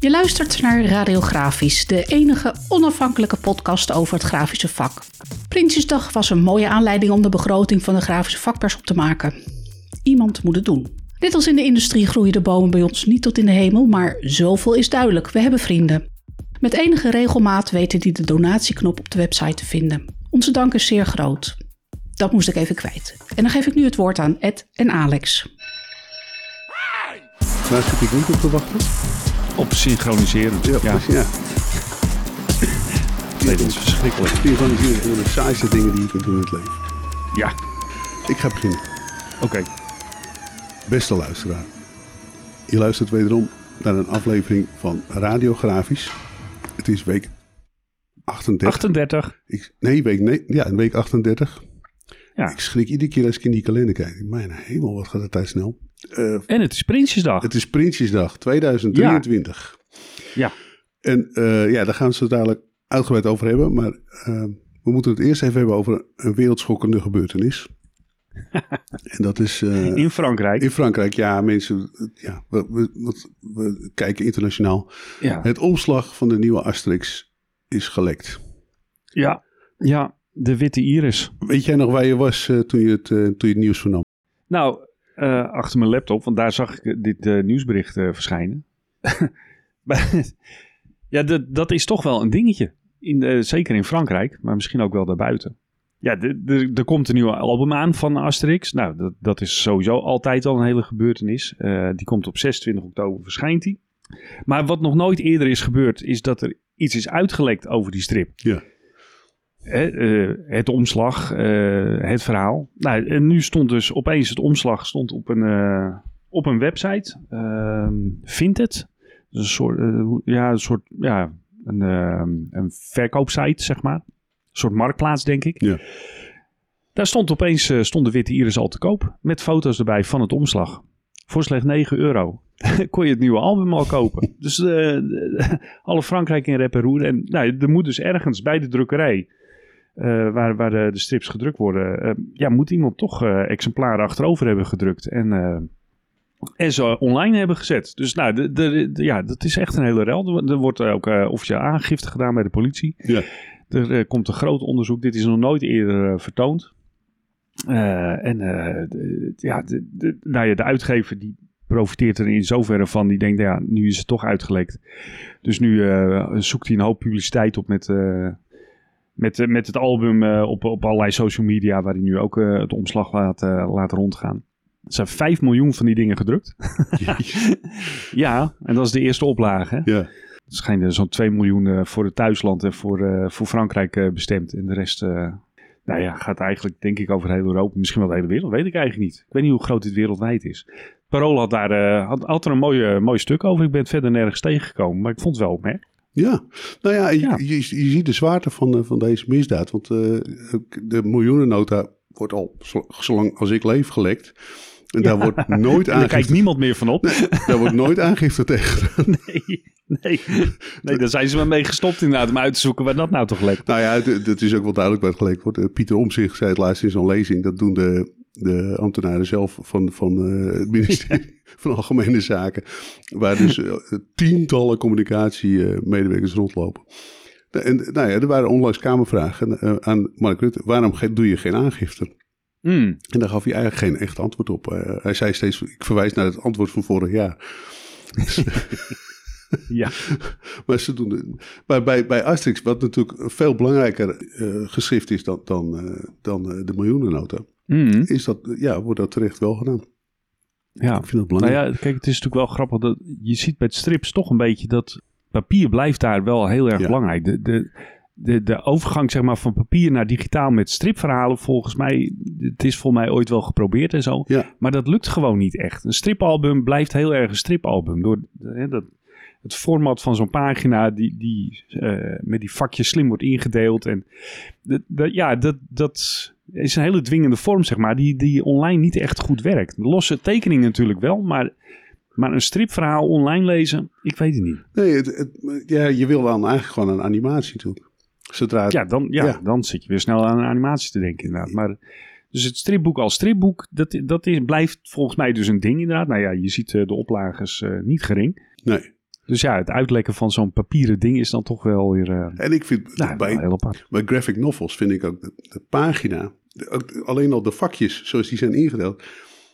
Je luistert naar Radiografisch, de enige onafhankelijke podcast over het grafische vak. Prinsjesdag was een mooie aanleiding om de begroting van de grafische vakpers op te maken. Iemand moet het doen. Net als in de industrie groeien de bomen bij ons niet tot in de hemel, maar zoveel is duidelijk: we hebben vrienden. Met enige regelmaat weten die de donatieknop op de website te vinden. Onze dank is zeer groot. Dat moest ik even kwijt. En dan geef ik nu het woord aan Ed en Alex. Waar zit ik niet op te wachten? Op synchroniseren. Ja, Ja, ja. nee, dat is verschrikkelijk. Synchroniseren is een van de saaiste dingen die je kunt doen in het leven. Ja, Ik ga beginnen. oké. Beste luisteraar. Je luistert wederom naar een aflevering van Radiografisch. Het is week 38. 38. Ik, nee, week, nee, ja, week 38. Ja. Ik schrik iedere keer als ik in die kalender kijk. Mijn hemel, wat gaat de tijd snel. Eh, En het is Prinsjesdag. het is Prinsjesdag 2023. Ja. En eh, ja, daar gaan we het dadelijk uitgebreid over hebben. Maar eh, we moeten het eerst even hebben over een wereldschokkende gebeurtenis. en dat is In Frankrijk. in Frankrijk. Ja, mensen, ja, we, we, we- kijken internationaal. Ja. Het omslag van de nieuwe Asterix is gelekt. ja. Ja, de witte iris. Weet jij nog waar je was toen, je het, toen je het nieuws vernam? Nou, eh, achter mijn laptop, want daar zag ik eh, dit eh, nieuwsbericht verschijnen. Ja, dat, is toch wel een dingetje. In, zeker in Frankrijk, maar misschien ook wel daarbuiten. Ja, er komt een nieuwe album aan van Asterix. Nou, dat, dat is sowieso altijd al een hele gebeurtenis. Die komt op 26 oktober, verschijnt die. Maar wat nog nooit eerder is gebeurd, is dat er iets is uitgelekt over die strip. Ja. Eh, het omslag, eh, het verhaal. Nou, en nu stond dus opeens het omslag stond op een, eh, op een website. Ehm Vinted. Dus een soort, ja, een soort, ja, een, een verkoopsite, zeg maar. Een soort marktplaats, denk ik. Ja. Daar stond opeens stond de witte iris al te koop. Met foto's erbij van het omslag. Voor slechts 9 euro. kon je het nieuwe album al kopen. dus alle Frankrijk in rep en roer. En nou, er moet dus ergens bij de drukkerij... eh, waar, waar de, de strips gedrukt worden... eh, ja, moet iemand toch eh, exemplaren achterover hebben gedrukt. En, eh, en ze online hebben gezet. Dus nou, de, de, ja, dat is echt een hele rel. Er, wordt ook eh, officieel aangifte gedaan bij de politie. Ja. Er eh, komt een groot onderzoek. Dit is nog nooit eerder eh, vertoond. Eh, en eh, de, ja, de, de, nou ja, de uitgever die profiteert er in zoverre van. Die denkt, ja, nu is het toch uitgelekt. Dus nu eh, zoekt hij een hoop publiciteit op met, eh, met, eh, met het album eh, op, op allerlei social media. Waar hij nu ook eh, het omslag laat, laat rondgaan. Er zijn 5 miljoen van die dingen gedrukt. ja, en dat is de eerste oplage. hè. Ja. Het schijnt zo'n 2 miljoen voor het thuisland en voor, voor Frankrijk bestemd. En de rest, nou ja, gaat eigenlijk denk ik over heel Europa. Misschien wel de hele wereld, weet ik eigenlijk niet. Ik weet niet hoe groot dit wereldwijd is. Parool had daar had, had er een mooie, mooi stuk over. Ik ben het verder nergens tegengekomen, maar ik vond het wel opmerkelijk. Ja, nou ja, je, Ja. Je, je ziet de zwaarte van, eh, van deze misdaad. Want eh, de miljoenennota wordt al zo- zolang als ik leef gelekt. En daar wordt nooit En daar kijkt aangifte, niemand meer van op. daar wordt nooit aangifte tegen. Nee, nee, nee, daar zijn ze maar mee gestopt inderdaad om uit te zoeken waar dat nou toch lekt. Nou ja, het is ook wel duidelijk waar het gelekt wordt. Eh, Pieter Omtzigt zei het laatst in zo'n lezing. Dat doen de, de ambtenaren zelf van, van eh, het ministerie van Algemene Zaken. Waar dus eh, tientallen communicatiemedewerkers rondlopen. En nou ja, er waren onlangs kamervragen eh, aan Mark Rutte. Waarom doe je geen aangifte? Hmm, En daar gaf hij eigenlijk geen echt antwoord op. Eh, hij zei steeds, ik verwijs naar het antwoord van vorig jaar. ja, Maar, ze doen het. maar bij, bij Asterix, wat natuurlijk een veel belangrijker eh, geschrift is dan, dan, eh, dan eh, de miljoenennota, Hmm, is dat, ja, wordt dat terecht wel gedaan. ja. Ik vind dat Nou belangrijk. ja, kijk, het is natuurlijk wel grappig dat je ziet bij strips toch een beetje dat papier blijft daar wel heel erg Ja. belangrijk. De, de, de, de overgang zeg maar, van papier naar digitaal met stripverhalen, volgens mij, het is volgens mij ooit wel geprobeerd en zo. Ja. Maar dat lukt gewoon niet echt. Een stripalbum blijft heel erg een stripalbum. Door hè, dat, het format van zo'n pagina die, die eh, met die vakjes slim wordt ingedeeld. En dat, dat- ja, dat, dat is een hele dwingende vorm, zeg maar, die, die online niet echt goed werkt. Losse tekeningen natuurlijk wel, maar, maar een stripverhaal online lezen, ik weet het niet. Nee, het, het- ja, je wil dan eigenlijk gewoon een animatie natuurlijk. Zodra het- Ja, dan, ja, Ja. dan zit je weer snel aan een animatie te denken inderdaad. Maar, dus het stripboek als stripboek, dat, dat is, blijft volgens mij dus een ding inderdaad. Nou ja, je ziet eh, de oplages eh, niet gering. Nee. Dus ja, het uitlekken van zo'n papieren ding is dan toch wel weer uh, En ik vind nou, bij, graphic novels vind ik ook de, de pagina, alleen al de vakjes zoals die zijn ingedeeld.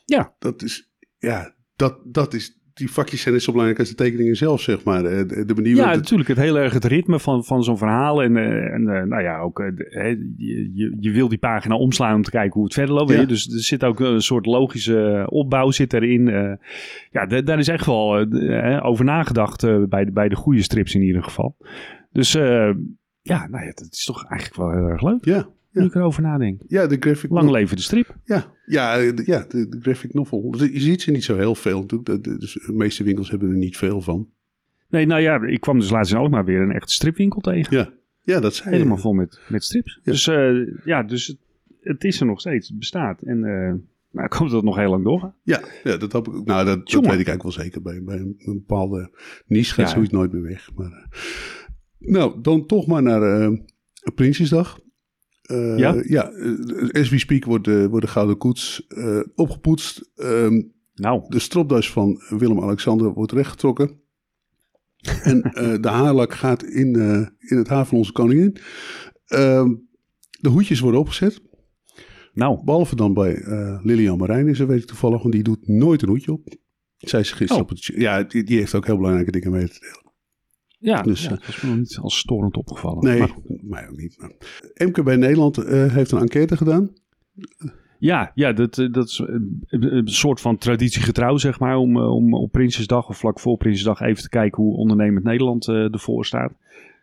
Ja. Dat is, ja, dat, dat is, die vakjes zijn net zo belangrijk als de tekeningen zelf, zeg maar. Eh, De, de manier Ja, het- natuurlijk. Het heel erg het ritme van, van zo'n verhaal. En, eh, en eh, nou ja, ook hè, je, je, je wil die pagina omslaan om te kijken hoe het verder loopt. Ja. Dus er zit ook een soort logische opbouw zit erin. Ja, da- daar is echt wel hè, over nagedacht bij, de, bij de goede strips in ieder geval. Dus ja, nou ja, dat is toch eigenlijk wel heel erg leuk. ja, Nu ik erover nadenk. ja, de graphic Lang leven de strip. Ja, ja, de, ja de, de graphic novel. Je ziet ze niet zo heel veel natuurlijk. De- de- Dus de meeste winkels hebben er niet veel van. Nee, nou ja, ik kwam dus laatst in Alkmaar weer een echte stripwinkel tegen. Ja, ja dat zei je. Helemaal vol met, met strips. Ja. Dus eh, ja, dus het, het is er nog steeds. Het bestaat. En nou, ik hoop dat het nog heel lang doorgaat. Ja, ja dat, hoop ik, nou, dat, weet ik eigenlijk wel zeker. Bij, bij een, bepaalde niche gaat Ja. zoiets nooit meer weg. Maar, eh, nou, dan toch maar naar eh, Prinsjesdag. Eh, Ja? Ja, eh, as we speak wordt de, wordt de Gouden Koets eh, opgepoetst. Ehm, Nou, de stropdas van Willem-Alexander wordt rechtgetrokken. en eh, de haarlak gaat in, eh, in het haar van onze koningin. Ehm, de hoedjes worden opgezet. nou. Behalve dan bij eh, Lilian Marijnissen, weet ik toevallig, want die doet nooit een hoedje op. Zij is gisteren Oh. op het... Ja, die, die heeft ook heel belangrijke dingen mee te delen. Ja, Dus, ja, eh, het was me nog niet als storend opgevallen. Nee, Maar mij ook niet. Maar. MKB Nederland eh, heeft een enquête gedaan. ja, ja dat, eh, dat is een soort van traditiegetrouw, zeg maar. Om, om op Prinsjesdag of vlak voor Prinsjesdag even te kijken hoe ondernemend Nederland eh, ervoor staat.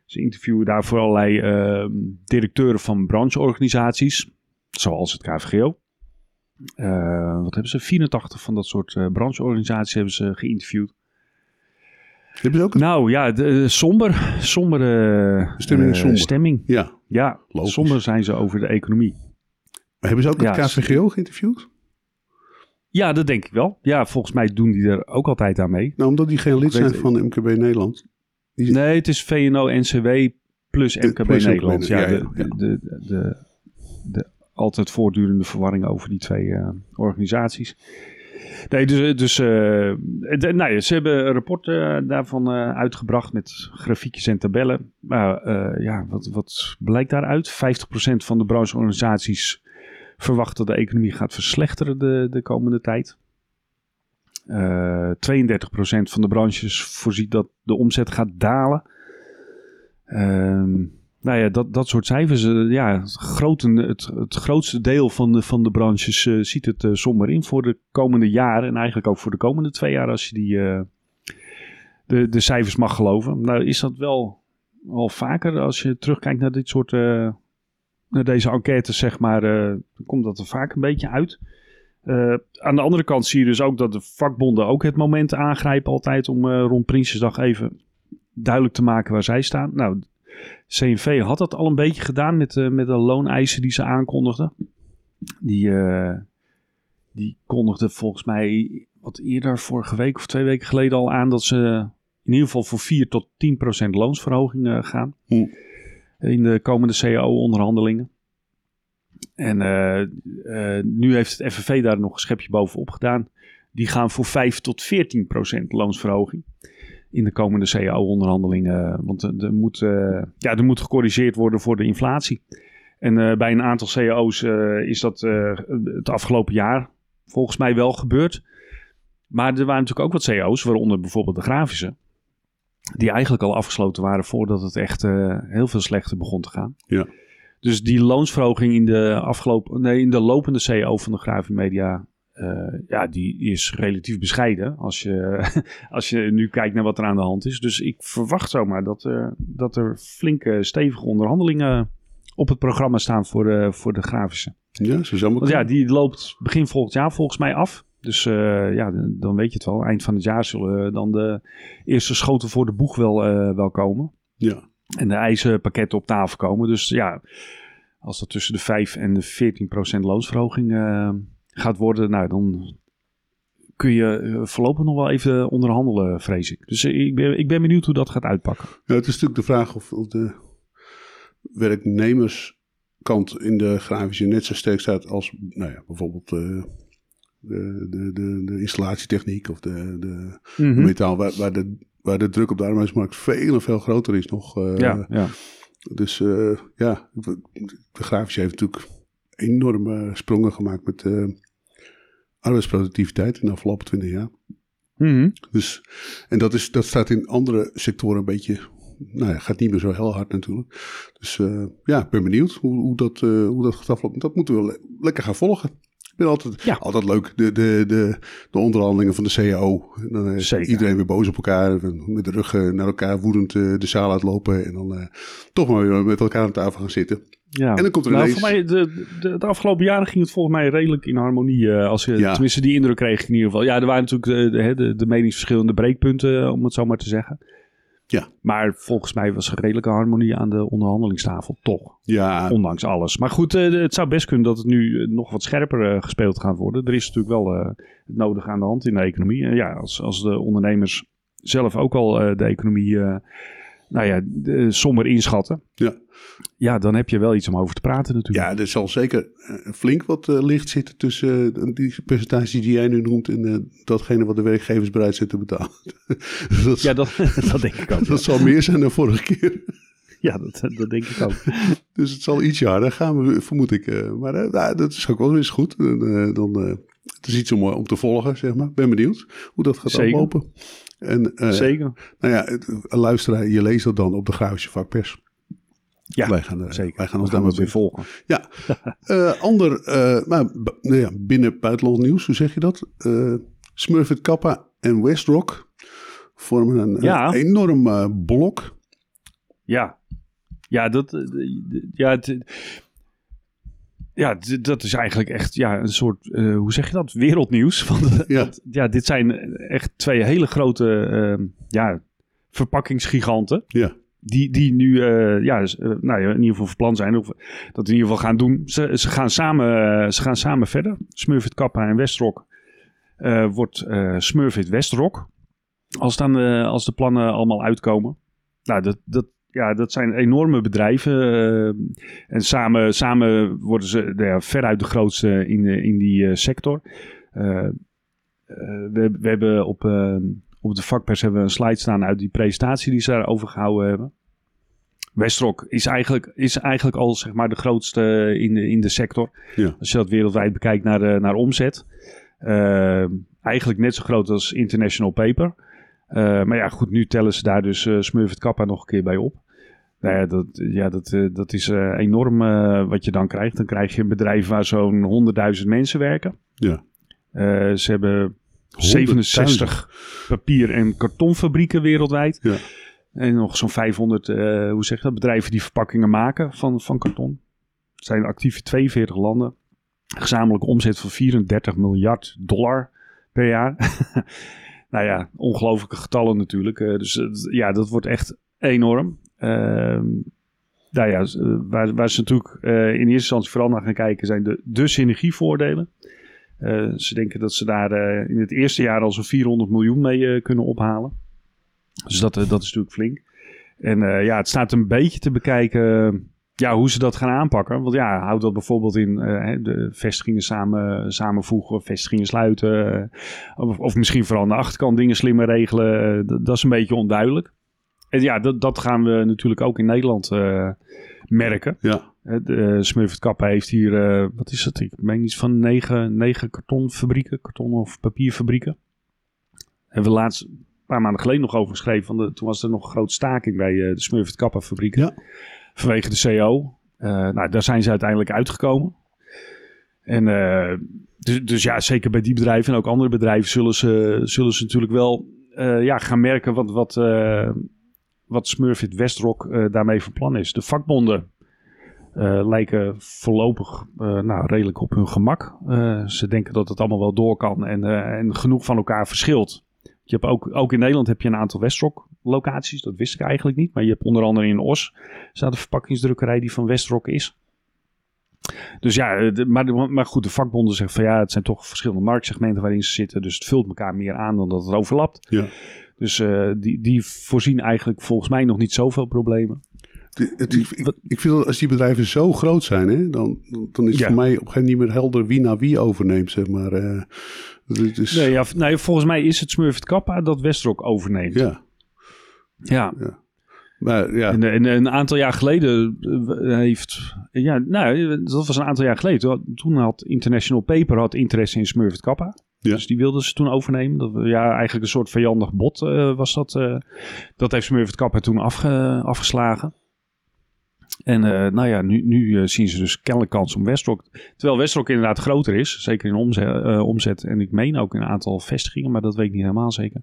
Ze interviewen daarvoor allerlei eh, directeuren van brancheorganisaties, zoals het KVGO. Eh, wat hebben ze? 84 van dat soort eh, brancheorganisaties hebben ze geïnterviewd. Hebben ze ook een... Nou ja, de, eh, somber. Sombere Stemming eh, somber. stemming. Ja. Ja, Logisch. somber zijn ze over de economie. Hebben ze ook het Ja, KVGO geïnterviewd? Ja, dat denk ik wel. Ja, volgens mij doen die er ook altijd aan mee. Nou, omdat die geen lid zijn van MKB Nederland. Die- Nee, het is VNO-NCW plus MKB plus Nederland. MKB, Ja, ja, de, ja. De, de, de, de altijd voortdurende verwarring over die twee eh, organisaties. Nee, dus, dus de- nou ja, ze hebben een rapport eh, daarvan uitgebracht met grafiekjes en tabellen. Maar ja, wat, wat blijkt daaruit? 50% van de brancheorganisaties verwacht dat de economie gaat verslechteren de, de komende tijd. Eh 32% van de branches voorziet dat de omzet gaat dalen. Ehm, nou ja, dat, dat soort cijfers. eh, ja, het, groten, het, het grootste deel van de, van de branches eh, ziet het eh, somber in voor de komende jaren. En eigenlijk ook voor de komende twee jaar als je die, eh, de, de cijfers mag geloven. Nou is dat wel, wel vaker als je terugkijkt naar dit soort... eh, naar deze enquêtes, zeg maar, eh, komt dat er vaak een beetje uit. Eh, aan de andere kant zie je dus ook dat de vakbonden ook het moment aangrijpen altijd om eh, rond Prinsjesdag even duidelijk te maken waar zij staan. Nou, CNV had dat al een beetje gedaan met, eh, met de looneisen die ze aankondigden. Die, eh, die kondigden volgens mij wat eerder, vorige week of twee weken geleden al aan dat ze in ieder geval voor 4 tot 10 procent loonsverhoging eh, gaan. Hm. In de komende CAO-onderhandelingen. En nu heeft het FNV daar nog een schepje bovenop gedaan. Die gaan voor 5 tot 14 procent loonsverhoging in de komende CAO-onderhandelingen. Want er, moet, eh, ja, er moet gecorrigeerd worden voor de inflatie. En eh, bij een aantal CAO's eh, is dat het afgelopen jaar volgens mij wel gebeurd. Maar er waren natuurlijk ook wat CAO's, waaronder bijvoorbeeld de grafische. Die eigenlijk al afgesloten waren voordat het echt heel veel slechter begon te gaan. Ja. Dus die loonsverhoging in de, afgelopen, nee, in de lopende CAO van de Grafimedia, eh ja, die is relatief bescheiden als je, als je nu kijkt naar wat er aan de hand is. Dus ik verwacht zomaar dat, eh, dat er flinke, stevige onderhandelingen op het programma staan voor, de voor de grafische. Ja, zo zou Want ja, die loopt begin volgend jaar volgens mij af. Dus eh, ja, dan- weet je het wel. Eind van het jaar zullen dan de eerste schoten voor de boeg wel, eh, wel komen. Ja. En de eisenpakketten op tafel komen. Dus ja, als dat tussen de 5 en de 14 procent loonsverhoging eh, gaat worden, nou dan kun je eh, voorlopig nog wel even onderhandelen, vrees ik. Dus eh, ik ben, ik ben benieuwd hoe dat gaat uitpakken. Ja, het is natuurlijk de vraag of, of de werknemerskant in de grafische net zo sterk staat als nou ja, bijvoorbeeld eh, de, de, de, de installatietechniek of de, de Mhm. metaal, waar, waar de waar de druk op de arbeidsmarkt veel en veel groter is nog. ja, ja. Dus ja, de grafische heeft natuurlijk enorme sprongen gemaakt met eh, arbeidsproductiviteit in de afgelopen 20 jaar. Mhm. Dus, en dat, is, dat staat in andere sectoren een beetje, nou ja, gaat niet meer zo heel hard natuurlijk. Dus eh, ja, ik ben benieuwd hoe, hoe, dat, eh, hoe dat gaat aflopen. Dat moeten we le- lekker gaan volgen. Ik vind altijd, Ja. altijd leuk, de, de, de, de onderhandelingen van de CAO. En Dan is Zeker. iedereen weer boos op elkaar, met de rug naar elkaar woedend de zaal uitlopen. En dan toch maar weer met elkaar aan tafel gaan zitten. Ja. En dan komt er nou, ineens- voor mij, de, de, de afgelopen jaren ging het volgens mij redelijk in harmonie. eh, als je, Ja. Tenminste, die indruk kreeg ik in ieder geval. Ja, er waren natuurlijk de, de, de, de meningsverschillende breekpunten, eh, om het zo maar te zeggen. Ja. Maar volgens mij was er redelijke harmonie aan de onderhandelingstafel, toch? Ja, Ondanks alles. Maar goed, eh, het zou best kunnen dat het nu eh, nog wat scherper eh, gespeeld gaat worden. Er is natuurlijk wel eh, het nodige aan de hand in de economie. En ja, als, als de ondernemers zelf ook al eh, de economie eh, nou ja, de- somber inschatten. Ja. Ja, dan heb je wel iets om over te praten natuurlijk. Ja, er zal zeker eh, flink wat eh, licht zitten tussen eh, die percentages die jij nu noemt en eh, datgene wat de werkgevers bereid zijn te betalen. dat, Ja, dat, dat denk ik ook. dat zal meer zijn dan vorige keer. Ja, dat, dat denk ik ook. Dus het zal iets harder gaan, we- vermoed ik. eh. maar eh, nou, dat is ook wel eens goed. Eh, dan, eh, het is iets om, eh, om te volgen, zeg maar. Ben benieuwd hoe dat gaat aflopen. En, eh, Zeker. Nou ja, een luisteraar, je leest dat dan op de grafische vakpers. Ja, wij gaan, er- zeker. Wij gaan ons daar weer volgen. Ja, Eh, ander, eh, maar b- nou ja, binnen buitenland nieuws, hoe zeg je dat? Eh Smurfit Kappa en Westrock vormen een, Ja. een enorm eh, blok. Ja, ja, dat, eh, ja, het, ja, dat is eigenlijk echt ja, een soort, eh, hoe zeg je dat, wereldnieuws. Want, Ja. want, ja, dit zijn echt twee hele grote eh, ja, verpakkingsgiganten. Ja, Die, die nu eh, ja, eh, nou ja, in ieder geval van plan zijn, of dat in ieder geval gaan doen. Ze, ze, gaan, samen, eh, ze gaan samen verder. Smurfit Kappa en Westrock eh, wordt eh Smurfit Westrock. Als, dan, eh, als de plannen allemaal uitkomen. Nou, dat, dat, ja, dat zijn enorme bedrijven. eh, en samen, samen worden ze nou ja, veruit de grootste in, in die eh, sector. Eh, we, we hebben op, op de vakpers hebben we een slide staan uit die presentatie die ze daarover gehouden hebben. Westrock is eigenlijk, is eigenlijk al zeg maar, de grootste in de, in de sector. Ja. Als je dat wereldwijd bekijkt naar, de, naar omzet. Eigenlijk net zo groot als International Paper. Maar ja, goed, nu tellen ze daar dus eh Smurfit Kappa nog een keer bij op. Nou ja, dat, ja, dat, eh, dat is eh, enorm eh, wat je dan krijgt. Dan krijg je een bedrijf waar zo'n 100.000 mensen werken. ja. Ze hebben 67 papier- en kartonfabrieken wereldwijd. Ja. En nog zo'n 500, eh, hoe zeg je dat, bedrijven die verpakkingen maken van, van karton. Zijn actief in 42 landen. Gezamenlijke omzet van 34 miljard dollar per jaar. nou ja, ongelofelijke getallen natuurlijk. Dus ja, dat wordt echt enorm. Ehm nou ja, eh, waar, waar ze natuurlijk eh, in eerste instantie vooral naar gaan kijken zijn de, de synergievoordelen. Eh, ze denken dat ze daar in het eerste jaar al zo'n 400 miljoen mee kunnen ophalen. Dus dat, dat is natuurlijk flink. En ja, het staat een beetje te bekijken ja, hoe ze dat gaan aanpakken. Want ja, houdt dat bijvoorbeeld in hè, de vestigingen samen, samenvoegen, vestigingen sluiten. of, of misschien vooral aan de achterkant dingen slimmer regelen. dat is een beetje onduidelijk. En ja, dat, dat gaan we natuurlijk ook in Nederland eh, merken. Ja, Eh, De Smurfit Kappa heeft hier, eh, wat is het? Ik meen iets van negen, negen kartonfabrieken, karton- of papierfabrieken. Hebben we laatst een paar maanden geleden nog over geschreven. Want de- toen was er nog een grote staking bij eh, de Smurfit Kappa fabrieken. Ja. Vanwege de CO. Eh, nou, daar zijn ze uiteindelijk uitgekomen. En eh, dus, dus ja, zeker bij die bedrijven en ook andere bedrijven zullen ze, zullen ze natuurlijk wel eh, ja, gaan merken wat, wat, eh, wat Smurfit Westrock eh, daarmee van plan is. De vakbonden eh, lijken voorlopig eh, nou, redelijk op hun gemak. Ze denken dat het allemaal wel door kan en, en genoeg van elkaar verschilt. Je hebt ook, ook in Nederland heb je een aantal Westrock locaties. Dat wist ik eigenlijk niet. Maar je hebt onder andere in Os staat een verpakkingsdrukkerij die van Westrock is. Dus ja, de- maar, de- maar goed, de vakbonden zeggen van ja, het zijn toch verschillende marktsegmenten waarin ze zitten. Dus het vult elkaar meer aan dan dat het overlapt. ja. Dus eh, die, die voorzien eigenlijk volgens mij nog niet zoveel problemen. Het- het- ik, vind dat als die bedrijven zo groot zijn, hè, dan, dan is het Ja. voor mij op een gegeven moment niet meer helder wie naar wie overneemt, zeg maar. het is, Nee, ja, nee, volgens mij is het Smurfit Kappa dat Westrock overneemt. ja. Ja. Maar ja, En, en een aantal jaar geleden eh, heeft... Ja, nou, dat was een aantal jaar geleden. Toen had International Paper had interesse in Smurfit Kappa. Dus die wilden ze toen overnemen. Dat, ja, eigenlijk een soort vijandig bot eh, was dat. eh. dat heeft Smurfit toen afge- afgeslagen. En eh, nou ja, nu, nu zien ze dus kennelijk kans om Westrock. Terwijl Westrock inderdaad groter is. Zeker in omzet, omzet. En ik meen ook in een aantal vestigingen. Maar dat weet ik niet helemaal zeker.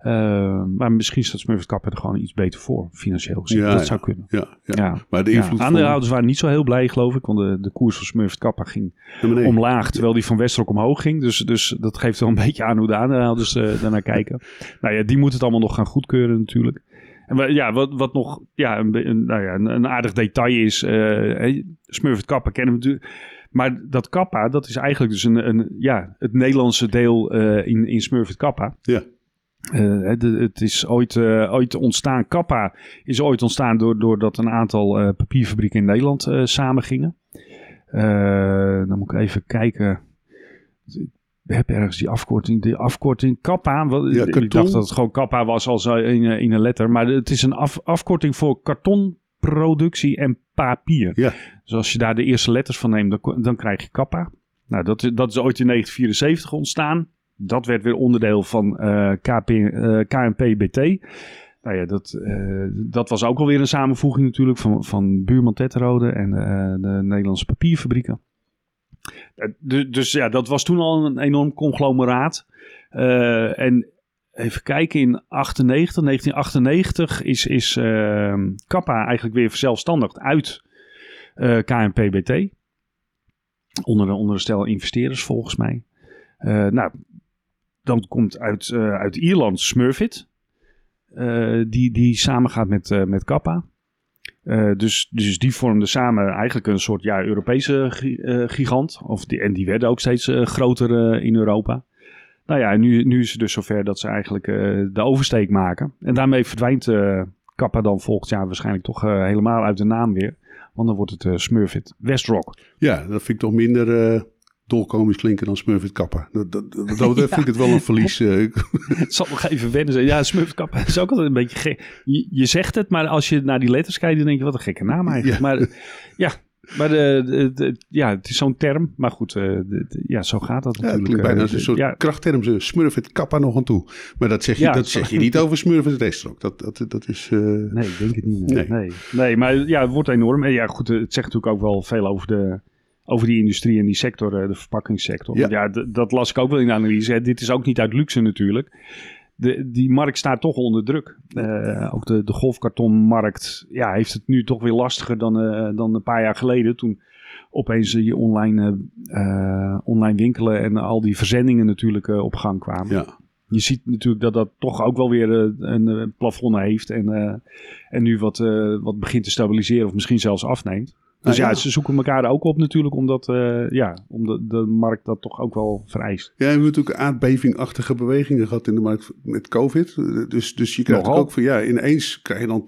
Eh, maar misschien staat Smurfit Kappa er gewoon iets beter voor. Financieel gezien. Ja, dat ja. zou kunnen. ja, ja. Ja. maar de invloed van aandeelhouders waren niet zo heel blij, geloof ik. Want de, de koers van Smurfit Kappa ging omlaag, terwijl die van Westrock omhoog ging. Dus, dus dat geeft wel een beetje aan hoe de aandeelhouders eh daarnaar kijken. Nou ja, die moeten het allemaal nog gaan goedkeuren natuurlijk. En ja, wat, wat nog ja, een, nou ja, een, aardig detail is, hey, Smurfit Kappa kennen we natuurlijk. Maar dat Kappa, dat is eigenlijk dus een, een, ja, het Nederlandse deel eh, in, in Smurfit Kappa. Ja. Eh, de- het is ooit, eh, ooit ontstaan. Kappa is ooit ontstaan door, doordat een aantal eh, papierfabrieken in Nederland eh samengingen. Dan moet ik even kijken. Ik heb ergens die afkorting. Die afkorting Kappa. Wat, Ja, ik dacht dat het gewoon Kappa was als in, in een letter. Maar het is een af, afkorting voor kartonproductie en papier. Ja. Dus als je daar de eerste letters van neemt, dan, dan krijg je Kappa. Nou, dat, is- dat is ooit in 1974 ontstaan. Dat werd weer onderdeel van eh, KP, eh, KNP-BT. Nou ja, dat, eh, dat was ook alweer een samenvoeging natuurlijk van, van Buurman Tetterode en de Nederlandse papierfabrieken. Du- dus ja, dat was toen al een enorm conglomeraat. En even kijken, in 98, 1998 is, is eh, Kappa eigenlijk weer verzelfstandigd uit KNP-BT. Onder de, onder de stel investeerders volgens mij. Nou, dan komt uit, eh, uit Ierland Smurfit. eh, die, die samengaat met, eh, met Kappa. Dus, dus die vormden samen eigenlijk een soort ja, Europese gi- gigant. Of die, en die werden ook steeds groter in Europa. Nou ja, nu, nu is het dus zover dat ze eigenlijk de oversteek maken. En daarmee verdwijnt Kappa dan volgend jaar waarschijnlijk toch helemaal uit de naam weer. Want dan wordt het Smurfit Westrock. Ja, dat vind ik toch minder dolkomisch klinken dan Smurfit Kappa. Dat, dat, dat, dat vind ik het wel een verlies. eh. Het zal nog even wennen zijn. Ja, Smurfit Kappa is ook altijd een beetje gek. Je, je zegt het, maar als je naar die letters kijkt, dan denk je wat een gekke naam eigenlijk. Ja. Maar ja, maar de, de- de- ja, het is zo'n term. Maar goed, eh, ja, zo gaat dat Ja, het natuurlijk. klinkt bijna Eh, als een soort ja, krachtterm. Ze Smurfit Kappa nog aan toe. Maar dat zeg je, Ja, dat zeg je niet over Smurfit Restaurant. Dat, dat, dat is... eh, Nee, ik denk het niet. Nee. Nee. Nee. nee, maar ja, het wordt enorm. En ja, goed, eh, het zegt natuurlijk ook wel veel over, de, over die industrie en die sector, eh, de verpakkingssector. Ja. Dat las ik ook wel in de analyse. Hè. Dit is ook niet uit luxe natuurlijk. De, die markt staat toch onder druk. Eh, ook de, de golfkartonmarkt ja, heeft het nu toch weer lastiger dan, eh, dan een paar jaar geleden. Toen opeens je online, online winkelen en al die verzendingen natuurlijk op gang kwamen ja. je ziet natuurlijk dat dat toch ook wel weer een plafond heeft. En, en nu wat, wat begint te stabiliseren of misschien zelfs afneemt. Dus Nou ja, ja. ze zoeken elkaar ook op natuurlijk, omdat, eh, ja, omdat de markt dat toch ook wel vereist. Ja, we hebben natuurlijk aardbevingachtige bewegingen gehad in de markt met COVID. Dus, dus je krijgt ook van ja, ineens krijg je dan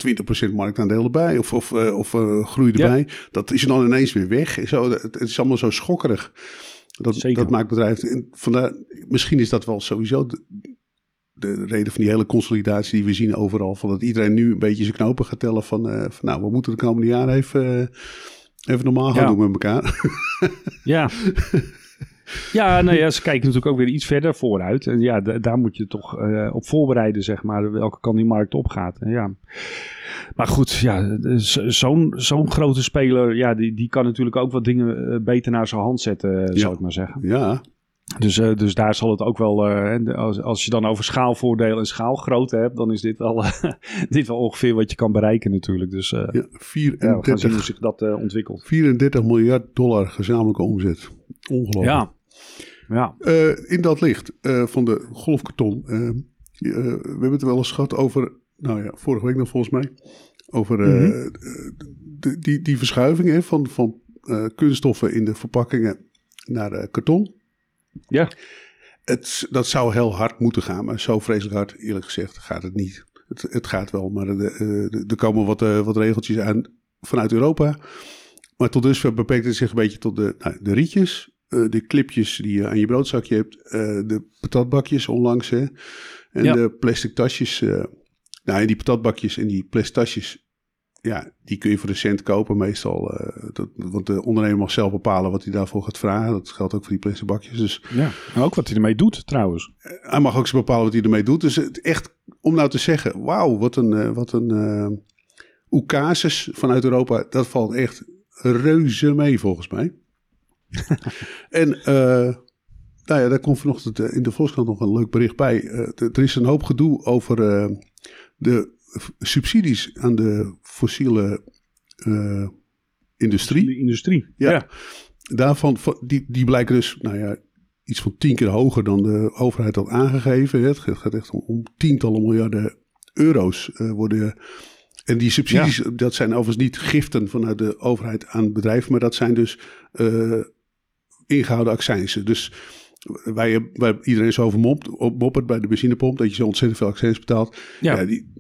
20% marktaandeel erbij. Of, of, eh, of eh, groei Ja. erbij. Dat is dan ineens weer weg. Zo, het, is allemaal zo schokkerig. Dat, Zeker. dat maakt bedrijven. en Vandaar, misschien is dat wel sowieso de, de reden van die hele consolidatie die we zien overal. Van dat iedereen nu een beetje zijn knopen gaat tellen van, van nou, we moeten de komende jaren even, even normaal gaan Ja. doen met elkaar. Ja. Ja, nou ja, ze kijken natuurlijk ook weer iets verder vooruit. En ja, da- daar moet je toch eh, op voorbereiden, zeg maar, welke kant die markt opgaat. En ja. Maar goed, ja, z- zo'n zo'n grote speler, ja, die, die kan natuurlijk ook wat dingen eh, beter naar zijn hand zetten, eh, zou ik maar zeggen. ja, Dus, eh, dus daar zal het ook wel, eh, als, als je dan over schaalvoordelen en schaalgrootte hebt, dan is dit wel, dit wel ongeveer wat je kan bereiken natuurlijk. Dus eh, ja ja, we gaan 34 zien hoe zich dat eh, ontwikkelt. 34 miljard dollar gezamenlijke omzet. Ongelooflijk. Ja, ja. Eh, in dat licht eh, van de golfkarton. eh, eh, we hebben het wel eens gehad over, nou ja, vorige week nog volgens mij. Over eh, Mhm. die, die verschuiving hè, van, van eh, kunststoffen in de verpakkingen naar eh, karton. Ja. Het, dat zou heel hard moeten gaan, maar zo vreselijk hard, eerlijk gezegd, gaat het niet. Het, het gaat wel, maar er- er komen wat, eh, wat regeltjes aan vanuit Europa. Maar tot dusver beperkt het zich een beetje tot de, nou, de rietjes, eh, de clipjes die je aan je broodzakje hebt, eh, de patatbakjes onlangs hè, en Ja. de plastic tasjes. eh, Nou, en die patatbakjes en die plastic tasjes, ja, die kun je voor de cent kopen meestal. eh, dat, want de ondernemer mag zelf bepalen wat hij daarvoor gaat vragen. Dat geldt ook voor die plastic bakjes. Dus Ja, en ook wat hij ermee doet trouwens. hij mag ook eens bepalen wat hij ermee doet. Dus het echt, om nou te zeggen, wauw, wat een, eh, wat een eh oekasis vanuit Europa. Dat valt echt reuze mee volgens mij. en eh, nou ja, daar komt vanochtend eh, in de Volkskrant nog een leuk bericht bij. Eh, er is een hoop gedoe over eh, de subsidies aan de fossiele eh, industrie. De industrie. Ja. Daarvan, van- die, die blijken dus, nou ja, iets van tien keer hoger dan de overheid had aangegeven. Het gaat- echt om, om tientallen miljarden euro's eh, worden. En die subsidies, dat zijn overigens niet giften vanuit de overheid aan bedrijven, maar dat zijn dus eh, ingehouden accijnsen. Dus je, waar iedereen zo over mopt, op moppert bij de benzinepomp, dat je zo ontzettend veel accijns betaalt. Ja. Ja, die,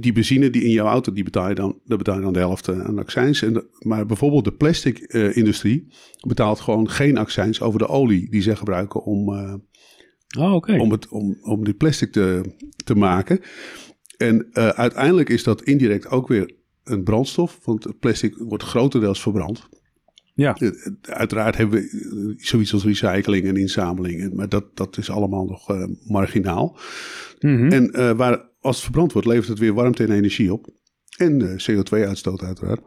die benzine die in jouw auto, die betaal je dan, daar betaal je dan de helft eh, aan accijns. En de- maar bijvoorbeeld de plastic eh, industrie betaalt gewoon geen accijns over de olie die ze gebruiken om, eh, Oh, om, het, om, om die plastic te, te maken. En uiteindelijk is dat indirect ook weer een brandstof, want het plastic wordt grotendeels verbrand. Ja. Eh, Uiteraard hebben we eh, zoiets als recycling en inzameling, maar dat, dat is allemaal nog eh, marginaal. Mhm. En waar, als het verbrand wordt, levert het weer warmte en energie op. En eh, CO2-uitstoot uiteraard.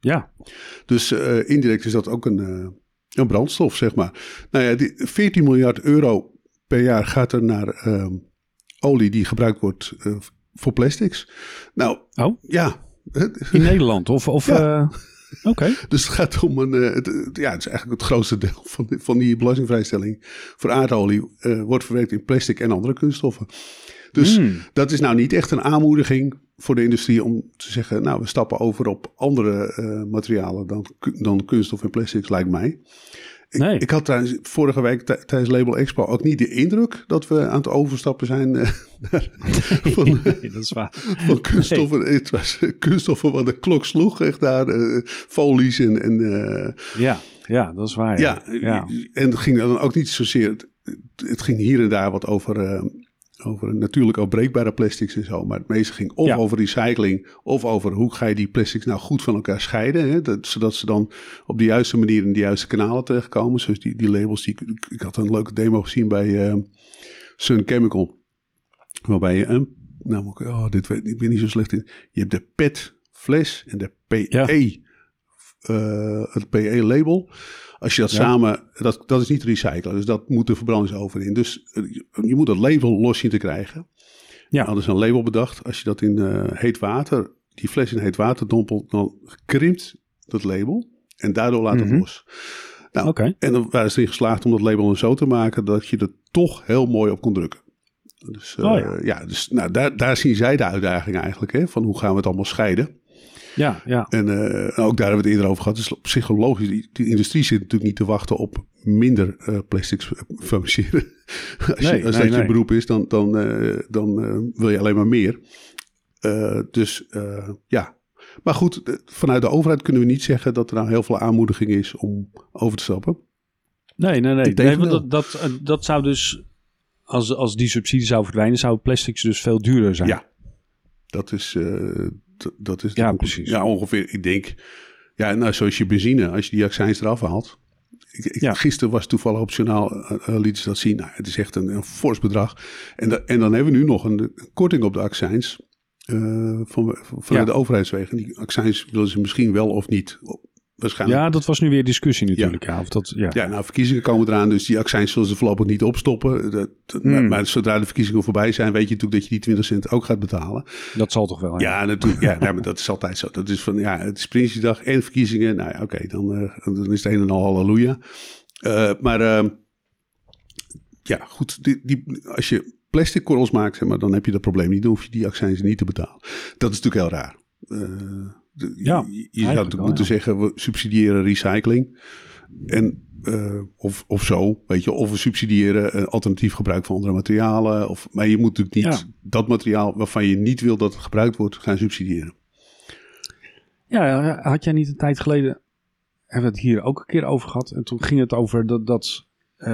Ja. Dus indirect is dat ook een, een brandstof, zeg maar. Nou ja, die 14 miljard euro per jaar gaat er naar ehm, olie die gebruikt wordt voor plastics. Nou, Oh, ja. in Nederland? Of, of Ja. Oké. Dus het gaat om een. eh, het, ja, het is eigenlijk het grootste deel van, die- van die belastingvrijstelling voor aardolie. eh, wordt verwerkt in plastic en andere kunststoffen. Dus Hmm. dat is nou niet echt een aanmoediging voor de industrie om te zeggen. Nou, we stappen over op andere eh, materialen dan, dan kunststof en plastics, lijkt mij. Ik, Nee. ik had trouwens vorige week tij- tijdens Label Expo ook niet de indruk dat we aan het overstappen zijn eh, naar- van, Nee, dat is waar. van kunststoffen. Het was kunststoffen wat de klok sloeg, echt daar. eh, folies en, en eh, Ja, ja, dat is waar. ja, ja. en het ging dan ook niet zozeer. Het, het ging hier en daar wat over, over natuurlijk ook breekbare plastics en zo. Maar het meeste ging of Ja. over recycling. of over hoe ga je die plastics nou goed van elkaar scheiden. Hè? Dat, zodat ze dan op de juiste manier in de juiste kanalen terechtkomen. Zoals die, die labels. Die, ik, had een leuke demo gezien bij eh, Sun Chemical. Waarbij je. Nou, moet ik- oh, dit weet, ik ben niet zo slecht in. Je hebt de PET fles en de PE. Ja. eh, het PE-label. Als je dat Ja. samen, dat, dat is niet recyclen, dus dat moet de verbrandingsoven in. Dus eh, je, moet dat label los zien te krijgen. Ja. Hadden ze een label bedacht, als je dat in eh, heet water, die fles in heet water dompelt, dan krimpt dat label en daardoor laat het Mhm. los. Nou. En dan waren ze erin geslaagd om dat label dan zo te maken dat je er toch heel mooi op kon drukken. Dus, eh, Oh ja. ja. dus nou, daar, daar zien zij de uitdaging eigenlijk, hè, van hoe gaan we het allemaal scheiden. Ja, ja. En eh, ook daar hebben we het eerder over gehad. Is psychologisch. Die, die industrie zit natuurlijk niet te wachten op minder eh, plastics fabriceren. als Nee, je, als nee, dat je beroep is, dan, dan, eh, dan eh, wil je alleen maar meer. Eh, dus eh, ja. Maar goed, eh, vanuit de overheid kunnen we niet zeggen dat er nou heel veel aanmoediging is om over te stappen. Nee, nee, nee. nee want dat, dat, eh, dat zou dus, als, als die subsidie zou verdwijnen, zou plastics dus veel duurder zijn. Ja. Dat is, eh, dat is Ja, precies. Ja, ongeveer. Ik denk, ja, nou, zoals je benzine, als je die accijns eraf haalt. Ik, ik- Ja. Gisteren was toevallig op het journaal, eh, eh, lieten ze dat zien. Nou, het is echt een, een fors bedrag. En, da- en dan hebben we nu nog een, een korting op de accijns. eh, van, vanuit Ja. de overheidswegen. Die accijns willen ze misschien wel of niet. Waarschijnlijk. Ja, dat was nu weer discussie natuurlijk. Ja. of dat, ja. Ja, nou, verkiezingen komen eraan, dus die accijns zullen ze voorlopig niet opstoppen. Dat, Hmm. maar, maar zodra de verkiezingen voorbij zijn, weet je natuurlijk dat je die 20 cent ook gaat betalen. dat zal toch wel. Ja, natuurlijk. Ja, maar dat is altijd zo. Dat is van, ja, het is Prinsjesdag en verkiezingen. Nou ja, oké, dan, eh, dan is het een en al halleluja. Eh, maar ehm, ja, goed. Die, die, als je plastic korrels maakt, zeg maar, dan heb je dat probleem niet. Dan hoef je die accijns niet te betalen. Dat is natuurlijk heel raar. Eh, de- Ja, je, je zou natuurlijk moeten ja. zeggen, we subsidiëren recycling. En, eh, of, of zo, weet je. Of we subsidiëren eh, alternatief gebruik van andere materialen. Of, maar je moet natuurlijk niet Ja. dat materiaal waarvan je niet wil dat het gebruikt wordt, gaan subsidiëren. Ja, had jij niet een tijd geleden, hebben we het hier ook een keer over gehad. En toen ging het over dat, dat eh,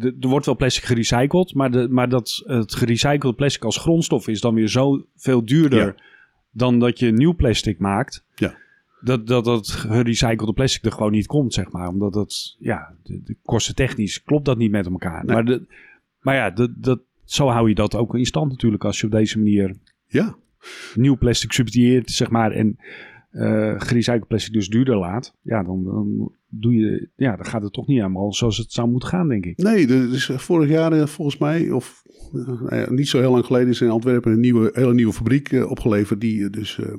er wordt wel plastic gerecycled, maar, de, maar dat het gerecycled plastic als grondstof is dan weer zo veel duurder Ja. Dan dat je nieuw plastic maakt. Ja. Dat, dat dat gerecyclede plastic er gewoon niet komt, zeg maar. Omdat dat, ja, de, de kosten technisch klopt dat niet met elkaar. Nee. Maar, de, maar ja, dat, dat, zo hou je dat ook in stand natuurlijk als je op deze manier Ja, nieuw plastic subsidieert, zeg maar, en eh gerecycled plastic dus duurder laat, ja, dan, dan doe je, ja, dan gaat het toch niet helemaal zoals het zou moeten gaan, denk ik. nee, er is vorig jaar eh, volgens mij, of eh, niet zo heel lang geleden, is in Antwerpen een nieuwe, hele nieuwe fabriek eh, opgeleverd. Die eh, dus, eh,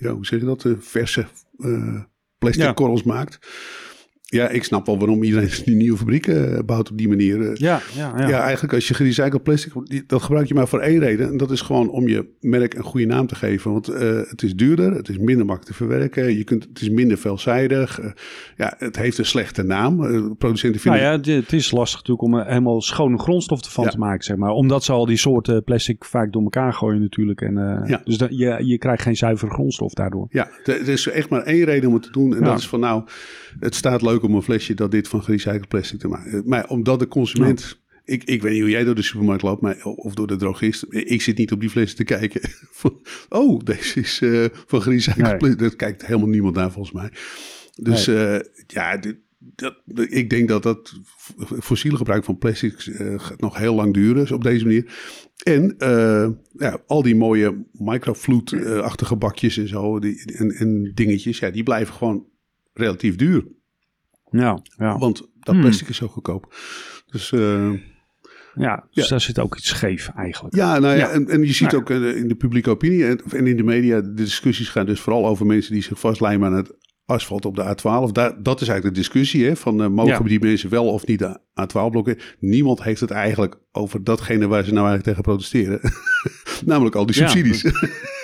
ja, hoe zeg je dat, eh, verse eh, plastic Ja. korrels maakt. Ja, ik snap wel waarom iedereen die nieuwe fabrieken eh, bouwt op die manier. eh. Ja, ja, Ja. ja. eigenlijk als je gerecycled plastic, dat gebruik je maar voor één reden. En dat is gewoon om je merk een goede naam te geven. Want eh, het is duurder, het is minder makkelijk te verwerken. Je kunt, het is minder veelzijdig. ja, het heeft een slechte naam. Eh, producenten Nou vinden... ja, het, is lastig natuurlijk om er helemaal schone grondstof van Ja. te maken, zeg maar. Omdat ze al die soorten plastic vaak door elkaar gooien natuurlijk. En, Ja. Dus dat, je, je krijgt geen zuivere grondstof daardoor. Ja, er is echt maar één reden om het te doen. En dat is van nou, het staat leuk om een flesje dat dit van gerecycled plastic te maken. Maar omdat de consument... Ik, ik weet niet hoe jij door de supermarkt loopt, maar, of door de drogist. Ik zit niet op die flessen te kijken. Van, oh, deze is eh, van gerecycled Nee. plastic. Dat kijkt helemaal niemand naar volgens mij. Dus eh, ja, dit- dat, ik denk dat dat fossiele gebruik van plastics eh, gaat nog heel lang duren dus op deze manier. En eh, ja, al die mooie microfloed-achtige bakjes en zo die, en, en dingetjes, ja, die blijven gewoon relatief duur. Ja, ja. Want dat Hmm. plastic is zo goedkoop. Dus eh, ja dus Ja. daar zit ook iets scheef eigenlijk. ja, nou ja, Ja. En, en je ziet ook eh, in de publieke opinie en, en in de media, de discussies gaan dus vooral over mensen die zich vastlijmen aan het asfalt op de A12. Daar, dat is eigenlijk de discussie, hè, van eh, mogen die mensen wel of niet de A12 blokken. Niemand heeft het eigenlijk over datgene waar ze nou eigenlijk tegen protesteren. Namelijk al die subsidies.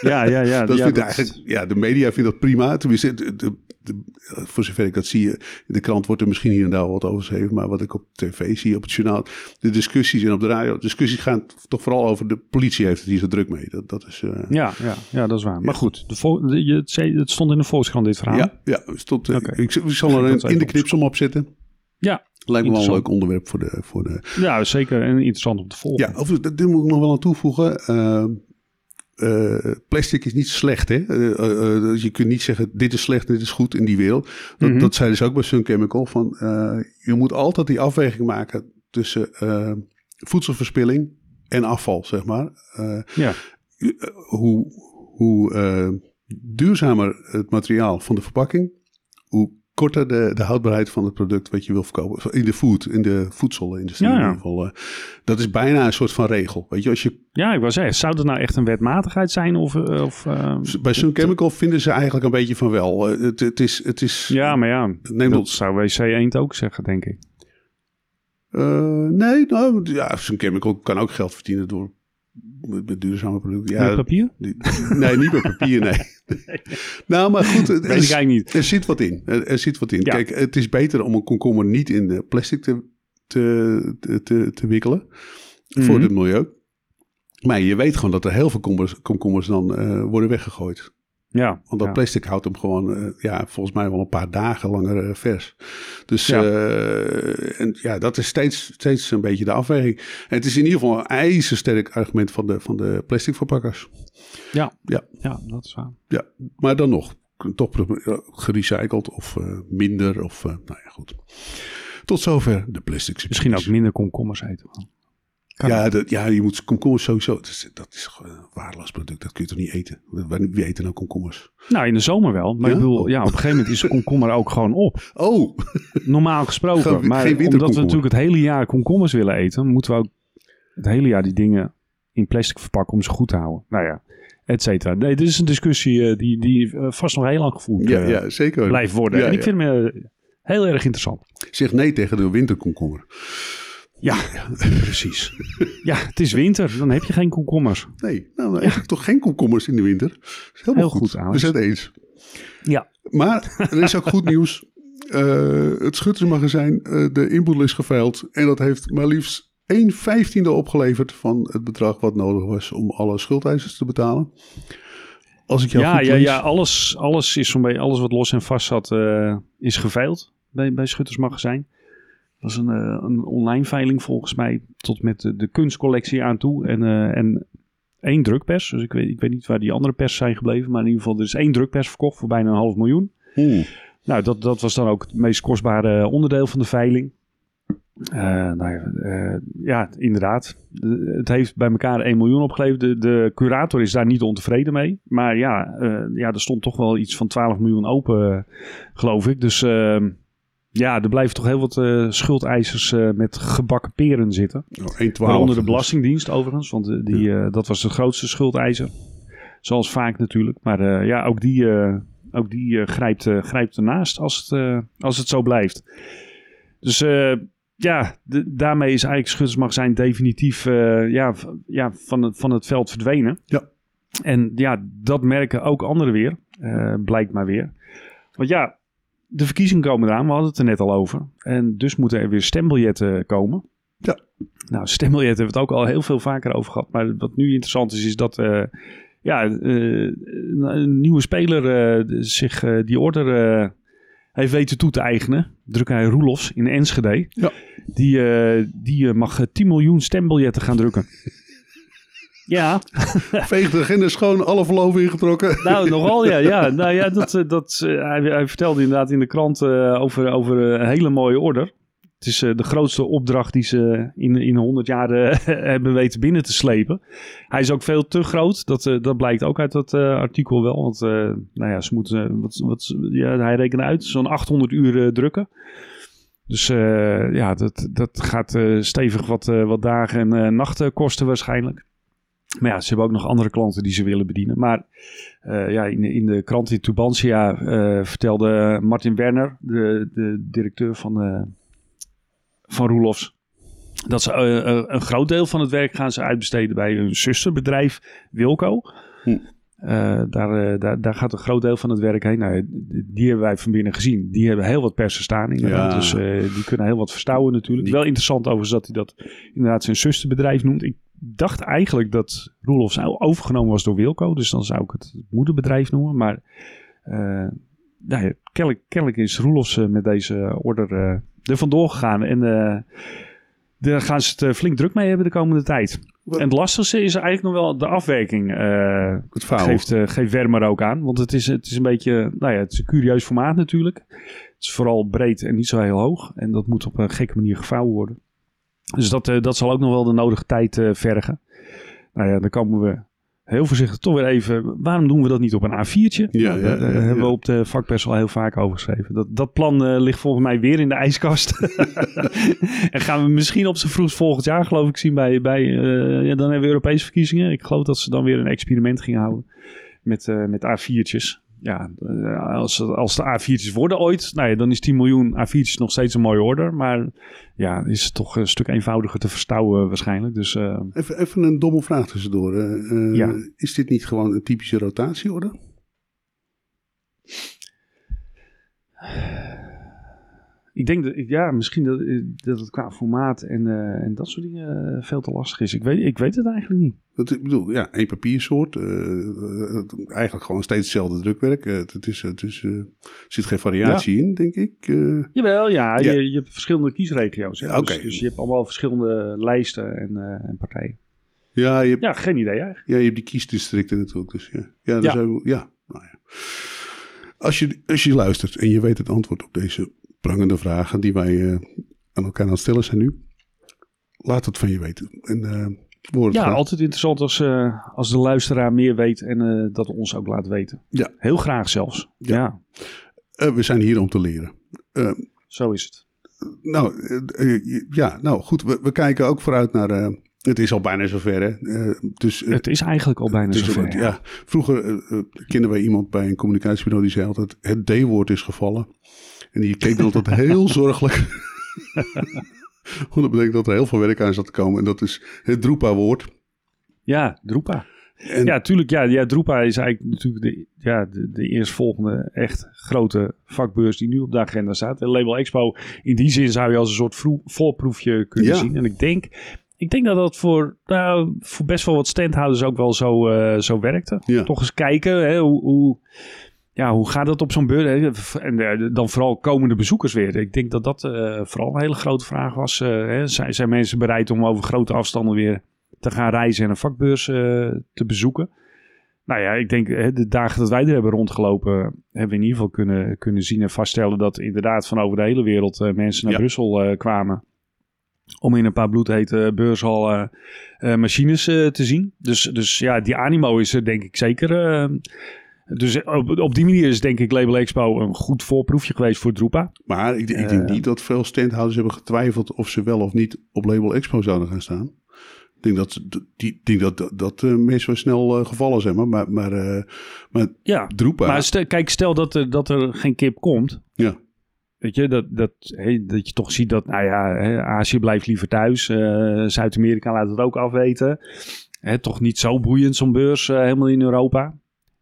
Ja, ja, ja. dat ja, vindt dat- eigenlijk, ja, de media vindt dat prima. Tenminste, de, de- voor zover ik dat zie, in de krant wordt er misschien hier en daar wat over geschreven. Maar wat ik op tv zie, op het journaal, de discussies en op de radio, de discussies gaan toch vooral over de politie heeft het hier zo druk mee. Dat, dat is, eh, Ja, ja, ja, dat is waar. Maar goed, de de- je, het, zei- het stond in de Volkskrant dit verhaal. ja, ja, stond, eh, Oké. ik, ik zal er een, in de knipsel op zetten. Ja, Lijkt me wel een leuk onderwerp voor de. Voor de ja, zeker. En interessant om te volgen. ja, of, dat dit moet ik nog wel aan toevoegen. Eh, eh, plastic is niet slecht, hè? Eh, eh, dus je kunt niet zeggen, dit is slecht, dit is goed in die wereld. Dat, Mhm. dat zeiden ze ook bij Sun Chemical. Van, je moet altijd die afweging maken tussen voedselverspilling en afval, zeg maar. Ja. hoe hoe duurzamer het materiaal van de verpakking, hoe korter de, de houdbaarheid van het product wat je wil verkopen. In de food, in de voedselindustrie Ja, ja. in ieder geval. eh. dat is bijna een soort van regel. Weet je, als je Ja, ik wou zeggen, zou dat nou echt een wetmatigheid zijn? Of, eh, of, eh, bij Sun Chemical vinden ze eigenlijk een beetje van wel. Het, het is, het is. ja, maar ja, Neem dat dat. zou WC Eend ook zeggen, denk ik. Nee, nou, ja, Sun Chemical kan ook geld verdienen door met, duurzame producten. Ja, Met papier? die- nee, niet met papier, nee. nou, maar goed, het Weet ik niet. er zit wat in. Er, er zit wat in. Ja. Kijk, het is beter om een komkommer niet in plastic te, te, te, te, wikkelen voor Mhm. het milieu. Maar je weet gewoon dat er heel veel komkommers, komkommers dan eh, worden weggegooid. Ja, Want dat ja. plastic houdt hem gewoon, eh, ja, volgens mij wel een paar dagen langer eh, vers. Dus Ja. eh, en, ja, dat is steeds, steeds een beetje de afweging. En het is in ieder geval een ijzersterk argument van de, van de plastic verpakkers. Ja. Ja. ja, dat is waar. Ja, maar dan nog, toch gerecycled of minder. Of, nou ja, goed. Tot zover de plastic Misschien ook minder komkommers eten. Kan Ja, dat, ja, je moet komkommers sowieso. Dat is, dat is gewoon een waardeloos product. Dat kun je toch niet eten? Wie eten nou komkommers? Nou, in de zomer wel. Maar Ja? ik bedoel, Oh. ja, op een gegeven moment is de komkommer ook gewoon op. Oh, Normaal gesproken. Geen- maar geen omdat we natuurlijk het hele jaar komkommers willen eten, moeten we ook het hele jaar die dingen in plastic verpakken om ze goed te houden. Nou ja, et cetera. Nee, dit is een discussie eh, die, die eh, vast nog heel lang gevoerd ja, eh, ja, zeker. blijft worden. Ja, en ik vind hem heel erg interessant. Zeg nee tegen de winterkomkommer. Ja, precies. Ja, het is winter, dan heb je geen komkommers. Nee, nou, dan eet ik toch geen komkommers in de winter. Dat is helemaal Heel goed. goed, We zijn het eens. Ja. Maar er is ook goed nieuws. Eh, het Schuttersmagazijn, eh, de inboedel is geveild. En dat heeft maar liefst 1 vijftiende opgeleverd van het bedrag wat nodig was om alle schuldeisers te betalen. Als ik jou Ja, goed ja, lees. ja alles, alles is beetje, alles wat los en vast zat, eh, is geveild bij, bij Schuttersmagazijn. Was een, eh, een online veiling volgens mij. Tot met de, de kunstcollectie aan toe. En, eh, en één drukpers. Dus ik weet, ik weet niet waar die andere pers zijn gebleven. Maar in ieder geval, er is één drukpers verkocht voor bijna een half miljoen. Oeh. Nou, dat, dat was dan ook het meest kostbare onderdeel van de veiling. Eh, nou ja, ja, inderdaad. De- het heeft bij elkaar 1 miljoen opgeleverd. De, de curator is daar niet ontevreden mee. Maar ja, ja, er stond toch wel iets van 12 miljoen open, geloof ik. Dus ehm, ja, er blijven toch heel wat eh, schuldeisers eh, met gebakken peren zitten. Oh, 1,12. Waaronder de Belastingdienst overigens, want eh, die, dat was de grootste schuldeiser. Zoals vaak natuurlijk. Maar ja, ook die, ook die grijpt, grijpt ernaast als het, als het zo blijft. Dus ja, de- daarmee is eigenlijk Schuttersmagazijn definitief ja, ja, van, het, van het veld verdwenen. Ja. En ja, dat merken ook anderen weer, blijkt maar weer. Want ja, de verkiezingen komen eraan, we hadden het er net al over. En dus moeten er weer stembiljetten komen. Ja. Nou, stembiljetten hebben we het ook al heel veel vaker over gehad. Maar wat nu interessant is, is dat eh, ja, eh, een, nieuwe speler eh, zich die order heeft weten toe te eigenen. Drukkerij Roelofs in Enschede. Ja. Die, die mag eh, 10 miljoen stembiljetten gaan drukken. Ja, Veeg de agenda schoon, alle verlof ingetrokken. nou, nogal ja. ja. Nou ja, dat, eh, dat, eh, hij, hij vertelde inderdaad in de krant eh, over, over een hele mooie order. Het is de grootste opdracht die ze in, in 100 jaar hebben weten binnen te slepen. Hij is ook veel te groot. Dat, dat blijkt ook uit dat artikel wel. Want nou ja, ze moeten, wat, wat, ja, hij rekende uit, zo'n 800 uur drukken. Dus ja, dat, dat gaat stevig wat, wat dagen en nachten kosten waarschijnlijk. Maar ja, ze hebben ook nog andere klanten die ze willen bedienen. Maar eh, ja, in, in de krant in Tubantia eh, vertelde Martin Werner, de, de directeur van, eh van Roelofs, dat ze een groot deel van het werk gaan ze uitbesteden bij hun zusterbedrijf Wilco. Hm. Daar, daar, daar gaat een groot deel van het werk heen. Nou, die hebben wij van binnen gezien. Die hebben heel wat persen staan inderdaad. Ja. Dus die kunnen heel wat verstouwen natuurlijk. Die- Wel interessant overigens dat hij dat inderdaad zijn zusterbedrijf noemt. Ik dacht eigenlijk dat Roelofs overgenomen was door Wilco. Dus dan zou ik het moederbedrijf noemen. Maar eh, nou ja, kennelijk, kennelijk is Roelofs eh, met deze order eh er vandoor gegaan. En daar gaan ze het flink druk mee hebben de komende tijd. Wat- En het lastigste is eigenlijk nog wel de afwerking. Het geeft, geeft Wermer ook aan. Want het is, het is een beetje, nou ja, het is een curieus formaat natuurlijk. Het is vooral breed en niet zo heel hoog. En dat moet op een gekke manier gevouwen worden. Dus dat, eh, dat zal ook nog wel de nodige tijd eh, vergen. Nou ja, dan komen we heel voorzichtig toch weer even... Waarom doen we dat niet op een A4'tje? Ja, Nou, ja, hebben we op de vakpers al heel vaak over geschreven. Dat, dat plan eh, ligt volgens mij weer in de ijskast. en gaan we misschien op z'n vroegst volgend jaar geloof ik zien bij... bij eh, ja, dan hebben we Europese verkiezingen. Ik geloof dat ze dan weer een experiment gingen houden met, eh, met A4'tjes. Ja, eh, als, als de A4'tjes worden ooit, nou ja, dan is 10 miljoen A4'tjes nog steeds een mooie order. Maar ja, is het toch een stuk eenvoudiger te verstouwen waarschijnlijk. Dus eh, Even, even een domme vraag tussendoor. eh, Ja. Is dit niet gewoon een typische rotatieorde? Ik denk dat, ja, misschien dat, dat het qua formaat en, eh, en dat soort dingen eh, veel te lastig is. Ik weet, ik weet het eigenlijk niet. Dat, ik bedoel, ja, één papiersoort. eh, eh, eigenlijk gewoon steeds hetzelfde drukwerk. Eh, het is, het is, eh, er zit geen variatie in, denk ik. eh. Jawel, ja, Ja. Je, je hebt verschillende kiesregio's. hè. Dus, dus je hebt allemaal verschillende lijsten en, eh, en partijen. ja, je hebt, Ja, geen idee eigenlijk. ja, je hebt die kiesdistricten natuurlijk. Dus ja, ja, daar Ja. Zijn we, ja, nou ja. Als je, als je luistert en je weet het antwoord op deze prangende vragen die wij eh, aan elkaar aan het stellen zijn nu, laat het van je weten. En Ja, graag. altijd interessant als, eh, als de luisteraar meer weet en eh, dat ons ook laat weten. Ja. Heel graag zelfs. Ja. Ja, we zijn hier om te leren. Zo is het. Nou, ja, nou goed. We, we kijken ook vooruit naar. Het is al bijna zover, hè? Eh, dus, eh, Het is eigenlijk al bijna zover. ja. Vroeger eh, kenden wij iemand bij een communicatiebureau die zei altijd: het D-woord is gevallen. En die keek dan altijd heel zorgelijk. Want dat betekent dat er heel veel werk aan zat te komen. En dat is het Drupa-woord. Ja. En Ja, tuurlijk. Ja, ja, Drupa is eigenlijk natuurlijk de, ja, de, de eerstvolgende echt grote vakbeurs die nu op de agenda staat. En Label Expo, in die zin zou je als een soort voorproefje kunnen Ja. zien. En ik denk, ik denk dat dat voor, nou, voor best wel wat standhouders ook wel zo, eh, zo werkte. Ja. Toch eens kijken hè, hoe, hoe, ja, hoe gaat dat op zo'n beurs? En eh, dan vooral komende bezoekers weer. Ik denk dat dat eh, vooral een hele grote vraag was. Hè? Zijn, zijn mensen bereid om over grote afstanden weer te gaan reizen en een vakbeurs te bezoeken? Nou ja, ik denk hè, de dagen dat wij er hebben rondgelopen, hebben we in ieder geval kunnen, kunnen zien en vaststellen dat inderdaad van over de hele wereld mensen naar Ja. Brussel kwamen. Om in een paar bloedhete beurshal eh, machines eh, te zien. Dus, dus ja, die animo is er denk ik zeker. eh, dus op, op die manier is denk ik Label Expo een goed voorproefje geweest voor Drupa. Maar ik, ik denk niet dat veel standhouders hebben getwijfeld of ze wel of niet op Label Expo zouden gaan staan. Ik denk dat, die, denk dat, dat, dat mensen wel snel gevallen zijn. Maar, maar, maar, maar Ja, Drupa, maar stel, kijk, stel dat er, dat er geen kip komt. ja, Weet je, dat, dat, dat je toch ziet dat, nou ja, hè, Azië blijft liever thuis. eh, Zuid-Amerika laat het ook afweten. Hè, toch niet zo boeiend zo'n beurs eh, helemaal in Europa.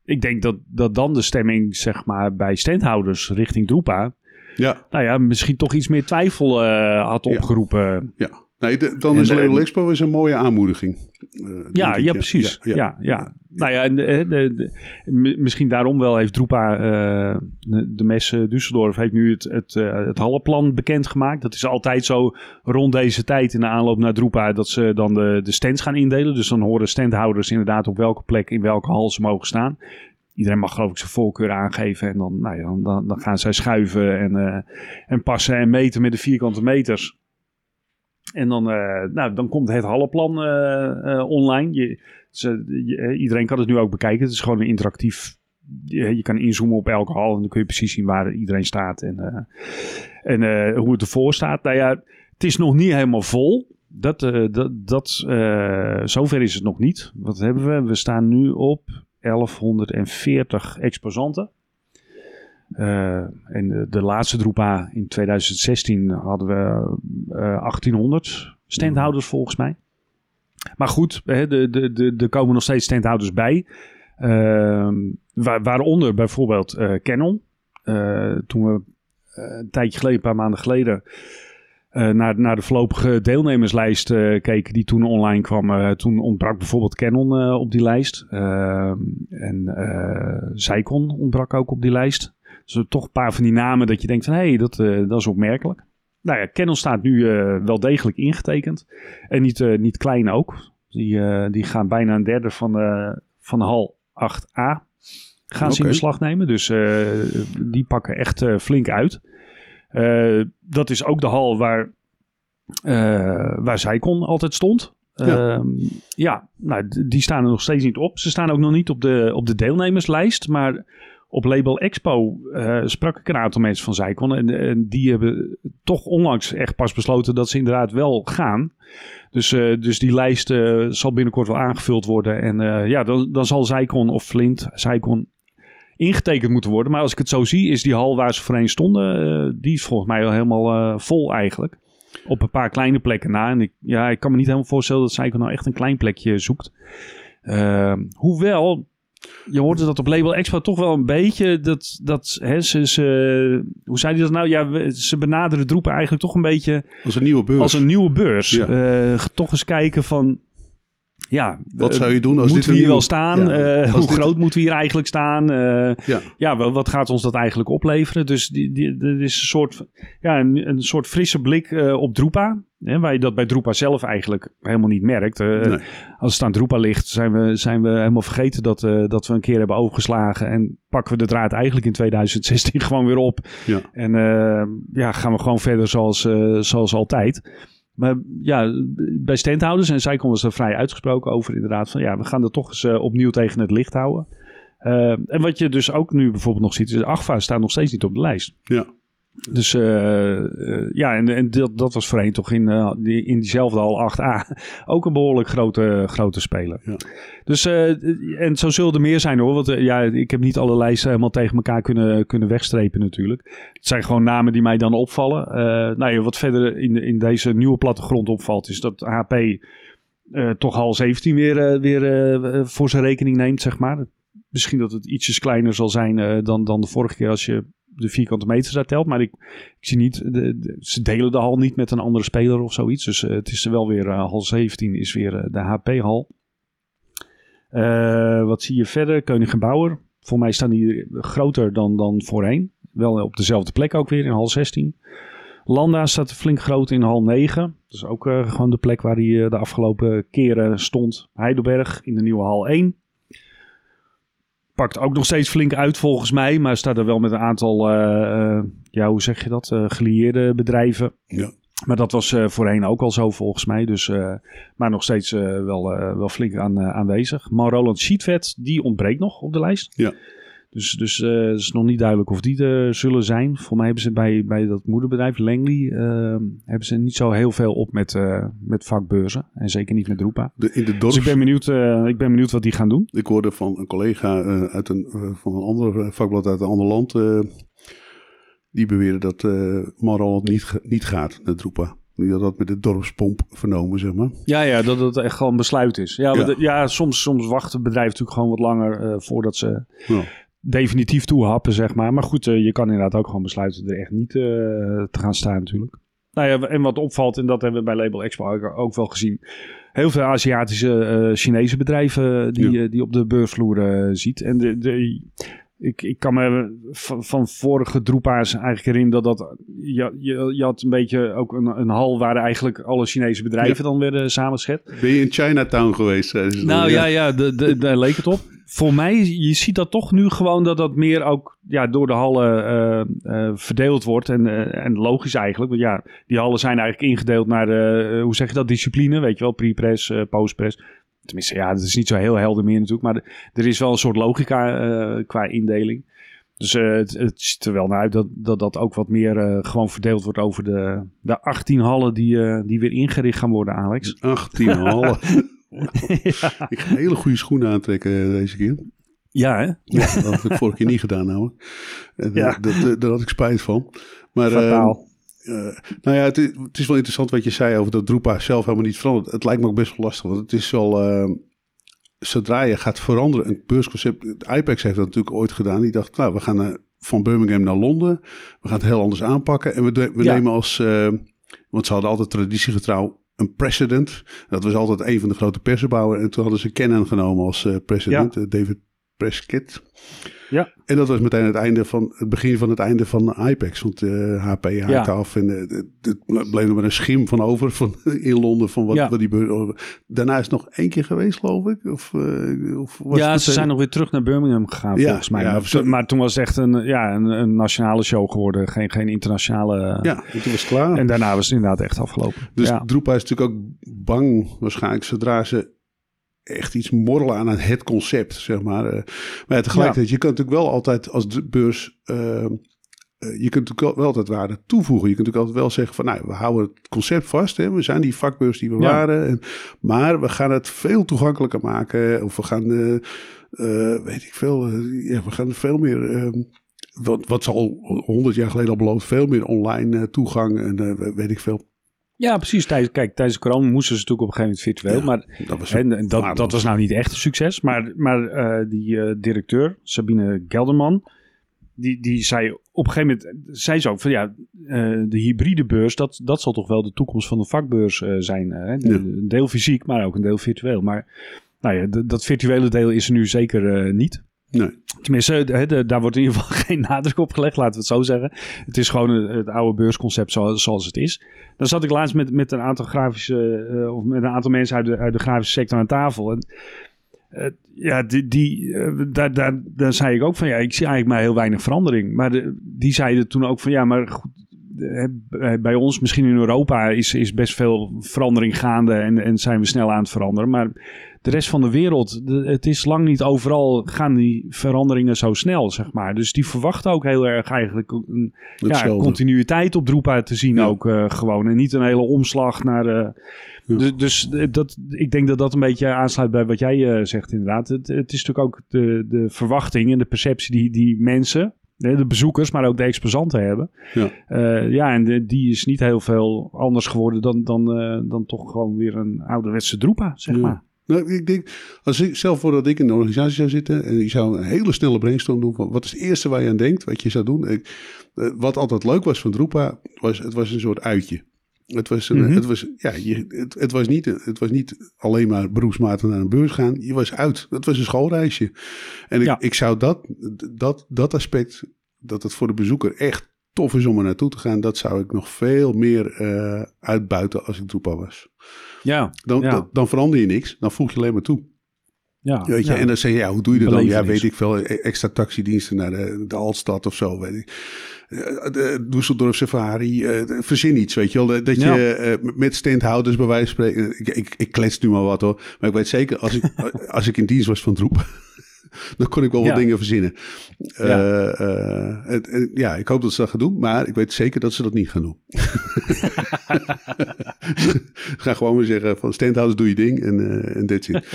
Ik denk dat, dat dan de stemming, zeg maar, bij standhouders richting Drupa... ja, nou ja, misschien toch iets meer twijfel eh, had Ja. opgeroepen. ja. Nee, de- dan En is Label Expo is een mooie aanmoediging. eh, Ja, ik, ja, precies. Ja, Ja, ja, Nou ja, de, de, misschien daarom wel heeft Drupa, eh, de, de mes eh, Düsseldorf, heeft nu het, het, eh, het hallenplan bekendgemaakt. Dat is altijd zo rond deze tijd in de aanloop naar Drupa, dat ze dan de, de stands gaan indelen. Dus dan horen standhouders inderdaad op welke plek, in welke hal ze mogen staan. Iedereen mag geloof ik zijn voorkeur aangeven en dan, nou ja, dan- dan, gaan zij schuiven en, en passen en meten met de vierkante meters. En dan, eh, nou, dan komt het hallenplan eh, eh, online. Je, iedereen kan het nu ook bekijken. Het is gewoon een interactief. Je, kan inzoomen op elke hal en dan kun je precies zien waar iedereen staat en, en hoe het ervoor staat. Nou ja, het is nog niet helemaal vol. Dat, dat, dat, zover is het nog niet. Wat hebben we? We staan nu op 1140 exposanten. Eh, en de, de laatste Drupa in 2016 hadden we eh 1800 standhouders volgens mij. Maar goed, de, de, de, er komen nog steeds standhouders bij. Ehm, waar, waaronder bijvoorbeeld eh, Canon. Eh, toen we eh, een tijdje geleden, een paar maanden geleden, eh, naar, naar de voorlopige deelnemerslijst eh, keken die toen online kwam. eh, toen ontbrak bijvoorbeeld Canon eh, op die lijst. Ehm, en eh Zijcon ontbrak ook op die lijst. Dus er toch een paar van die namen dat je denkt van hé, hey, dat, eh, dat is opmerkelijk. Nou ja, Canon staat nu eh, wel degelijk ingetekend. En niet, eh, niet klein ook. Die, die gaan bijna een derde van de, van de hal 8A gaan ze in beslag nemen. Dus die pakken echt flink uit. Dat is ook de hal waar, waar Zijcon altijd stond. Ja. Ehm, ja, nou, die staan er nog steeds niet op. Ze staan ook nog niet op de, op de deelnemerslijst. Maar op Label Expo eh, sprak ik een aantal mensen van Zijcon. En, die hebben toch onlangs echt pas besloten dat ze inderdaad wel gaan. Dus, eh, dus die lijst eh, zal binnenkort wel aangevuld worden. En ja, dan, dan zal Zijcon of Flint, Zijcon ingetekend moeten worden. Maar als ik het zo zie, is die hal waar ze voorheen stonden, die is volgens mij al helemaal vol eigenlijk. Op een paar kleine plekken na. En ik, ja, ik kan me niet helemaal voorstellen dat Zijcon nou echt een klein plekje zoekt. Ehm, hoewel, je hoorde dat op Label Expo toch wel een beetje. Dat, dat hè, ze, ze, hoe zei hij dat nou? Ja, we- ze benaderen Droepen eigenlijk toch een beetje Als een nieuwe beurs. als een nieuwe beurs. Ja. Eh, toch eens kijken van. Ja, Wat eh, zou je doen als moeten dit we hier wel staan? Ja, Eh, hoe dit- groot moeten we hier eigenlijk staan? Eh, Ja. wat gaat ons dat eigenlijk opleveren? Dus die, die, er is een soort, ja, een, een soort frisse blik op Drupa. Hè, waar je dat bij Drupa zelf eigenlijk helemaal niet merkt. Nee. Als het aan Drupa ligt, zijn we, zijn we helemaal vergeten dat, dat we een keer hebben overgeslagen. En pakken we de draad eigenlijk in 2016 gewoon weer op. Ja. En ja, gaan we gewoon verder zoals, zoals altijd. Maar ja, bij standhouders, en zij was er vrij uitgesproken over inderdaad, van ja, we gaan er toch eens eh, opnieuw tegen het licht houden. Eh, en wat je dus ook nu bijvoorbeeld nog ziet, is AGFA staat nog steeds niet op de lijst. Ja. Dus eh, eh, ja, en, en dat, dat was voorheen toch in, eh, die, in diezelfde al 8a ook een behoorlijk grote, grote speler. Ja. Dus, en zo zullen er meer zijn hoor, want ja, ik heb niet alle lijsten helemaal tegen elkaar kunnen, kunnen wegstrepen natuurlijk. Het zijn gewoon namen die mij dan opvallen. Nou ja, wat verder in, in deze nieuwe plattegrond opvalt, is dat HP toch hal 17 weer, weer voor zijn rekening neemt, zeg maar. Misschien dat het ietsjes kleiner zal zijn dan, dan de vorige keer als je de vierkante meters daar telt. Maar ik, ik zie niet, de, ze delen de hal niet met een andere speler of zoiets. Dus eh, het is wel weer, eh, hal 17 is weer eh, de HP-hal. Wat zie je verder? Koning en Bauer Voor mij staan die groter dan, dan voorheen. Wel op dezelfde plek ook weer in hal 16. Landa staat flink groot in hal 9. Dat is ook gewoon de plek waar hij de afgelopen keren stond. Heidelberg in de nieuwe hal 1. Pakt ook nog steeds flink uit volgens mij. Maar staat er wel met een aantal, uh, ja hoe zeg je dat, gelieerde bedrijven. Ja. Maar dat was voorheen ook al zo volgens mij. Dus, maar nog steeds wel, wel flink aan, aanwezig. Maar Roland Sheetvet, die ontbreekt nog op de lijst. Ja. Dus, dus uh, het is nog niet duidelijk of die er zullen zijn. Voor mij hebben ze bij, bij dat moederbedrijf Langley... Uh, hebben ze niet zo heel veel op met, uh, met vakbeurzen. En zeker niet met Roepa. De, in de dorps... Dus ik ben, benieuwd, ik ben benieuwd wat die gaan doen. Ik hoorde van een collega uit een, van een ander vakblad uit een ander land... die beweren dat uh, Marol niet, niet gaat naar Roepa. Die had dat met de dorpspomp vernomen, zeg maar. Ja, ja dat het echt gewoon besluit is. Ja, ja. Soms, soms wacht het bedrijf natuurlijk gewoon wat langer voordat ze... Ja definitief toehappen, zeg maar. Maar goed, uh, je kan inderdaad ook gewoon besluiten er echt niet uh, te gaan staan natuurlijk. Nou ja, en wat opvalt, en dat hebben we bij Label Expo ook wel gezien. Heel veel Aziatische, uh, Chinese bedrijven die, ja. die op de beursvloer ziet. En de, de, ik, ik kan me van, van vorige droepa's eigenlijk herinneren dat dat... Je, je, je had een beetje ook een, een hal waar eigenlijk alle Chinese bedrijven ja. dan werden samengeschet. Ben je in Chinatown geweest? Nou ja, ja, daar leek het op voor mij, je ziet dat toch nu gewoon dat dat meer ook ja, door de hallen uh, uh, verdeeld wordt. En, uh, en logisch eigenlijk, want ja, die hallen zijn eigenlijk ingedeeld naar de, hoe zeg je dat, discipline, weet je wel, pre-press, post-press. Tenminste, ja, dat is niet zo heel helder meer natuurlijk, maar er is wel een soort logica qua indeling. Dus het, het ziet er wel naar uit dat dat, dat ook wat meer gewoon verdeeld wordt over de, de 18 hallen die, die weer ingericht gaan worden, Alex. 18 hallen. ja. Ik ga hele goede schoenen aantrekken eh, deze keer. Ja, hè? Ja, dat had ik vorige keer niet gedaan namelijk. En, ja. dat, dat, daar had ik spijt van. Maar, Fataal. Uh, nou ja, het is, het is, wel interessant wat je zei over dat Drupa zelf helemaal niet verandert. Het lijkt me ook best wel lastig, want het is wel... Uh, zodra je gaat veranderen, een beursconcept... IPEX heeft dat natuurlijk ooit gedaan. Die dacht, nou, we gaan uh, van Birmingham naar Londen. We gaan het heel anders aanpakken. En we, we ja. nemen als... want ze hadden altijd traditiegetrouw een president. Dat was altijd een van de grote persbouwers. En toen hadden ze Canon genomen als uh, president, ja. David Prescott. Ja. En dat was meteen het einde van het begin van het einde van IPEX. Want uh, HP haakte ja. af en uh, het bleef er maar een schim van over van, in Londen van wat, ja. wat die Daarna is het nog één keer geweest, geloof ik. Of, uh, of was ja, het ze zijn nog weer terug naar Birmingham gegaan, ja, volgens mij. Ja, maar, maar, toen was het echt een, ja, een, een, nationale show geworden, geen, geen internationale. Ja, en toen was het klaar. En daarna was het inderdaad echt afgelopen. Dus. Droepa is natuurlijk ook bang, waarschijnlijk, zodra ze echt iets morrelen aan het concept, zeg maar. Uh, maar tegelijkertijd, ja. je kunt natuurlijk wel altijd als de beurs... Uh, uh, je kunt natuurlijk wel altijd waarde toevoegen. Je kunt natuurlijk altijd wel zeggen van... nou, we houden het concept vast. Hè? We zijn die vakbeurs die we ja. waren. En, maar we gaan het veel toegankelijker maken. Of we gaan, weet ik veel... ja, we gaan veel meer... Ehm, wat, wat ze al honderd jaar geleden al beloofd... veel meer online toegang en weet ik veel ja, precies. Tijdens, kijk, tijdens de corona moesten ze natuurlijk op een gegeven moment virtueel. Ja, maar dat was, en, dat, dat was nou niet echt een succes. Maar, maar uh, die uh, directeur, Sabine Gelderman, die, die zei op een gegeven moment, zei ze ook van ja, uh, de hybride beurs, dat, dat zal toch wel de toekomst van de vakbeurs zijn. De, ja. Een deel fysiek, maar ook een deel virtueel. Maar nou ja, dat virtuele deel is er nu zeker niet. Nee. Tenminste, de, daar wordt in ieder geval geen nadruk op gelegd, laten we het zo zeggen. Het is gewoon het, oude beursconcept zoals, zoals, het is. Dan zat ik laatst met, met een aantal grafische, uh, of met een aantal mensen uit de, uit de grafische sector aan tafel. En, uh, ja, die, die, daar, daar, daar zei ik ook van, ja, ik zie eigenlijk maar heel weinig verandering. Maar die zeiden toen ook van, ja, maar goed, bij ons, misschien in Europa, is, is best veel verandering gaande en, en zijn we snel aan het veranderen. Maar de rest van de wereld, de, het is lang niet overal gaan die veranderingen zo snel, zeg maar. Dus die verwachten ook heel erg eigenlijk een ja, continuïteit op Drupa te zien ja. ook uh, gewoon. En niet een hele omslag naar... Uh, ja. Dus, dus dat, ik denk dat dat een beetje aansluit bij wat jij uh, zegt inderdaad. Het, het is natuurlijk ook de, de verwachting en de perceptie die, die mensen, de bezoekers, maar ook de exposanten hebben. Ja, uh, ja en de, die is niet heel veel anders geworden dan, dan, uh, dan toch gewoon weer een ouderwetse droepa, zeg ja. maar. Nou, ik denk, als ik zelf voordat ik in de organisatie zou zitten en je zou een hele snelle brainstorm doen van wat is het eerste waar je aan denkt, wat je zou doen. Ik, uh, wat altijd leuk was van Droepa, was het was een soort uitje. Het was, een, Mhm. het, was, ja, je, het, het, was niet, het was niet alleen maar beroepsmatig naar een beurs gaan. Je was uit. Het was een schoolreisje. En ik, Ja. ik zou dat, dat, dat aspect, dat het voor de bezoeker echt tof is om er naartoe te gaan, dat zou ik nog veel meer eh, uitbuiten als ik Drupa was. Ja, Dan, Ja. dan, dan verander je niks. Dan voeg je alleen maar toe. ja, Weet je, ja. En dan zeg je, ja, hoe doe je dat dan? Ja, weet ik veel, e- extra taxidiensten naar de, de Altstad of zo. Weet ik. Eh, De Düsseldorf Safari, eh, verzin iets, weet je wel. Dat Ja. je met standhouders bij wijze van spreken... Ik, ik, ik klets nu maar wat hoor. Maar ik weet zeker, als ik, als ik in dienst was van troep... dan kon ik wel Ja. wat dingen verzinnen. Ja. Eh, eh, het- het- ja, ik hoop dat ze dat gaan doen. Maar ik weet zeker dat ze dat niet gaan doen. Gaan gewoon maar zeggen van standhouders doe je ding en, eh, en that's it.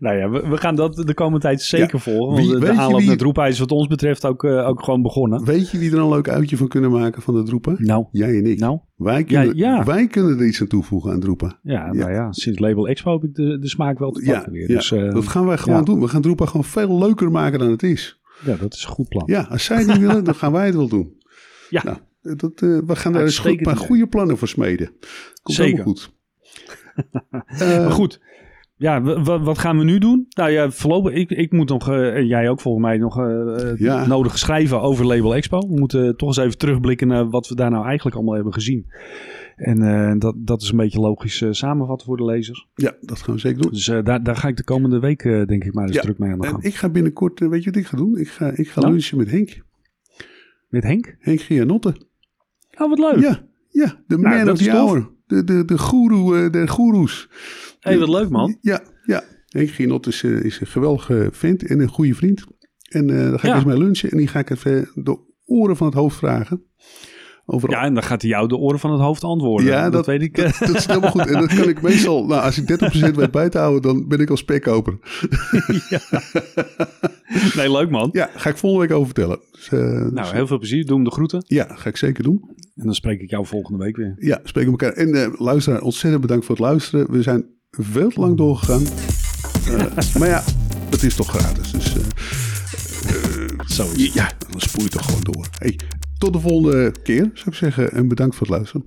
Nou ja, we, we gaan dat de komende tijd zeker Ja. volgen. Wie- Want de, weet de aanloop wie- naar Droepij is wat ons betreft ook, eh, ook gewoon begonnen. Weet je wie er een leuk uitje van kunnen maken van de droepen? Nou, Jij en ik. nou Wij kunnen, ja. wij kunnen er iets aan toevoegen aan droepen. ja, nou ja, sinds Label Expo heb ik de, de smaak wel te pakken weer. Dus eh, dat gaan wij gewoon doen. We gaan droepen gewoon veel leuker maken dan het is. ja, dat is een goed plan. Ja, als zij het niet willen, dan gaan wij het wel doen. Ja. Nou, dat, eh, we gaan daar eens een paar goede plannen voor smeden. Komt Zeker. helemaal goed. Eh, Maar goed, ja, wat gaan we nu doen? Nou ja, voorlopig, ik, ik moet nog, eh, en jij ook volgens mij, nog eh, eh, Ja. nodig schrijven over Label Expo. We moeten toch eens even terugblikken naar wat we daar nou eigenlijk allemaal hebben gezien. En dat, dat is een beetje logisch samenvatten voor de lezers. ja, dat gaan we zeker doen. Dus daar, daar ga ik de komende week, denk ik, maar eens Ja, druk mee aan de En gang. ik ga binnenkort, weet je wat ik ga doen? Ik ga, ik ga Nou? lunchen met Henk. Met Henk? Henk Gianotte. Oh, wat leuk. Ja, ja, de Nou, man dat of the hour. De, de, de goeroe der goeroes. Hey, wat leuk man. Ja, ja. Henk Gianot is, eh, is een geweldige vent en een goede vriend. En eh daar ga ik Ja. eens mee lunchen. En die ga ik even de oren van het hoofd vragen. Over Ja, en dan gaat hij jou de oren van het hoofd antwoorden. Ja, dat, dat- weet ik. eh. Dat is helemaal goed. En dat kan ik meestal, nou, als ik 30% weet bij te houden, dan ben ik al spekkoper. nee, leuk man. Ja, ga ik volgende week over vertellen. Dus, eh, Nou, dus, heel veel plezier. Doe hem de groeten. ja, ga ik zeker doen. En dan spreek ik jou volgende week weer. Ja, spreken we elkaar. En eh luisteraar, ontzettend bedankt voor het luisteren. We zijn veel te lang doorgegaan. Eh, maar ja, het is toch gratis. Dus eh, Zo is het. ja, dan spoel je toch gewoon door. Hey, tot de volgende keer, zou ik zeggen. En bedankt voor het luisteren.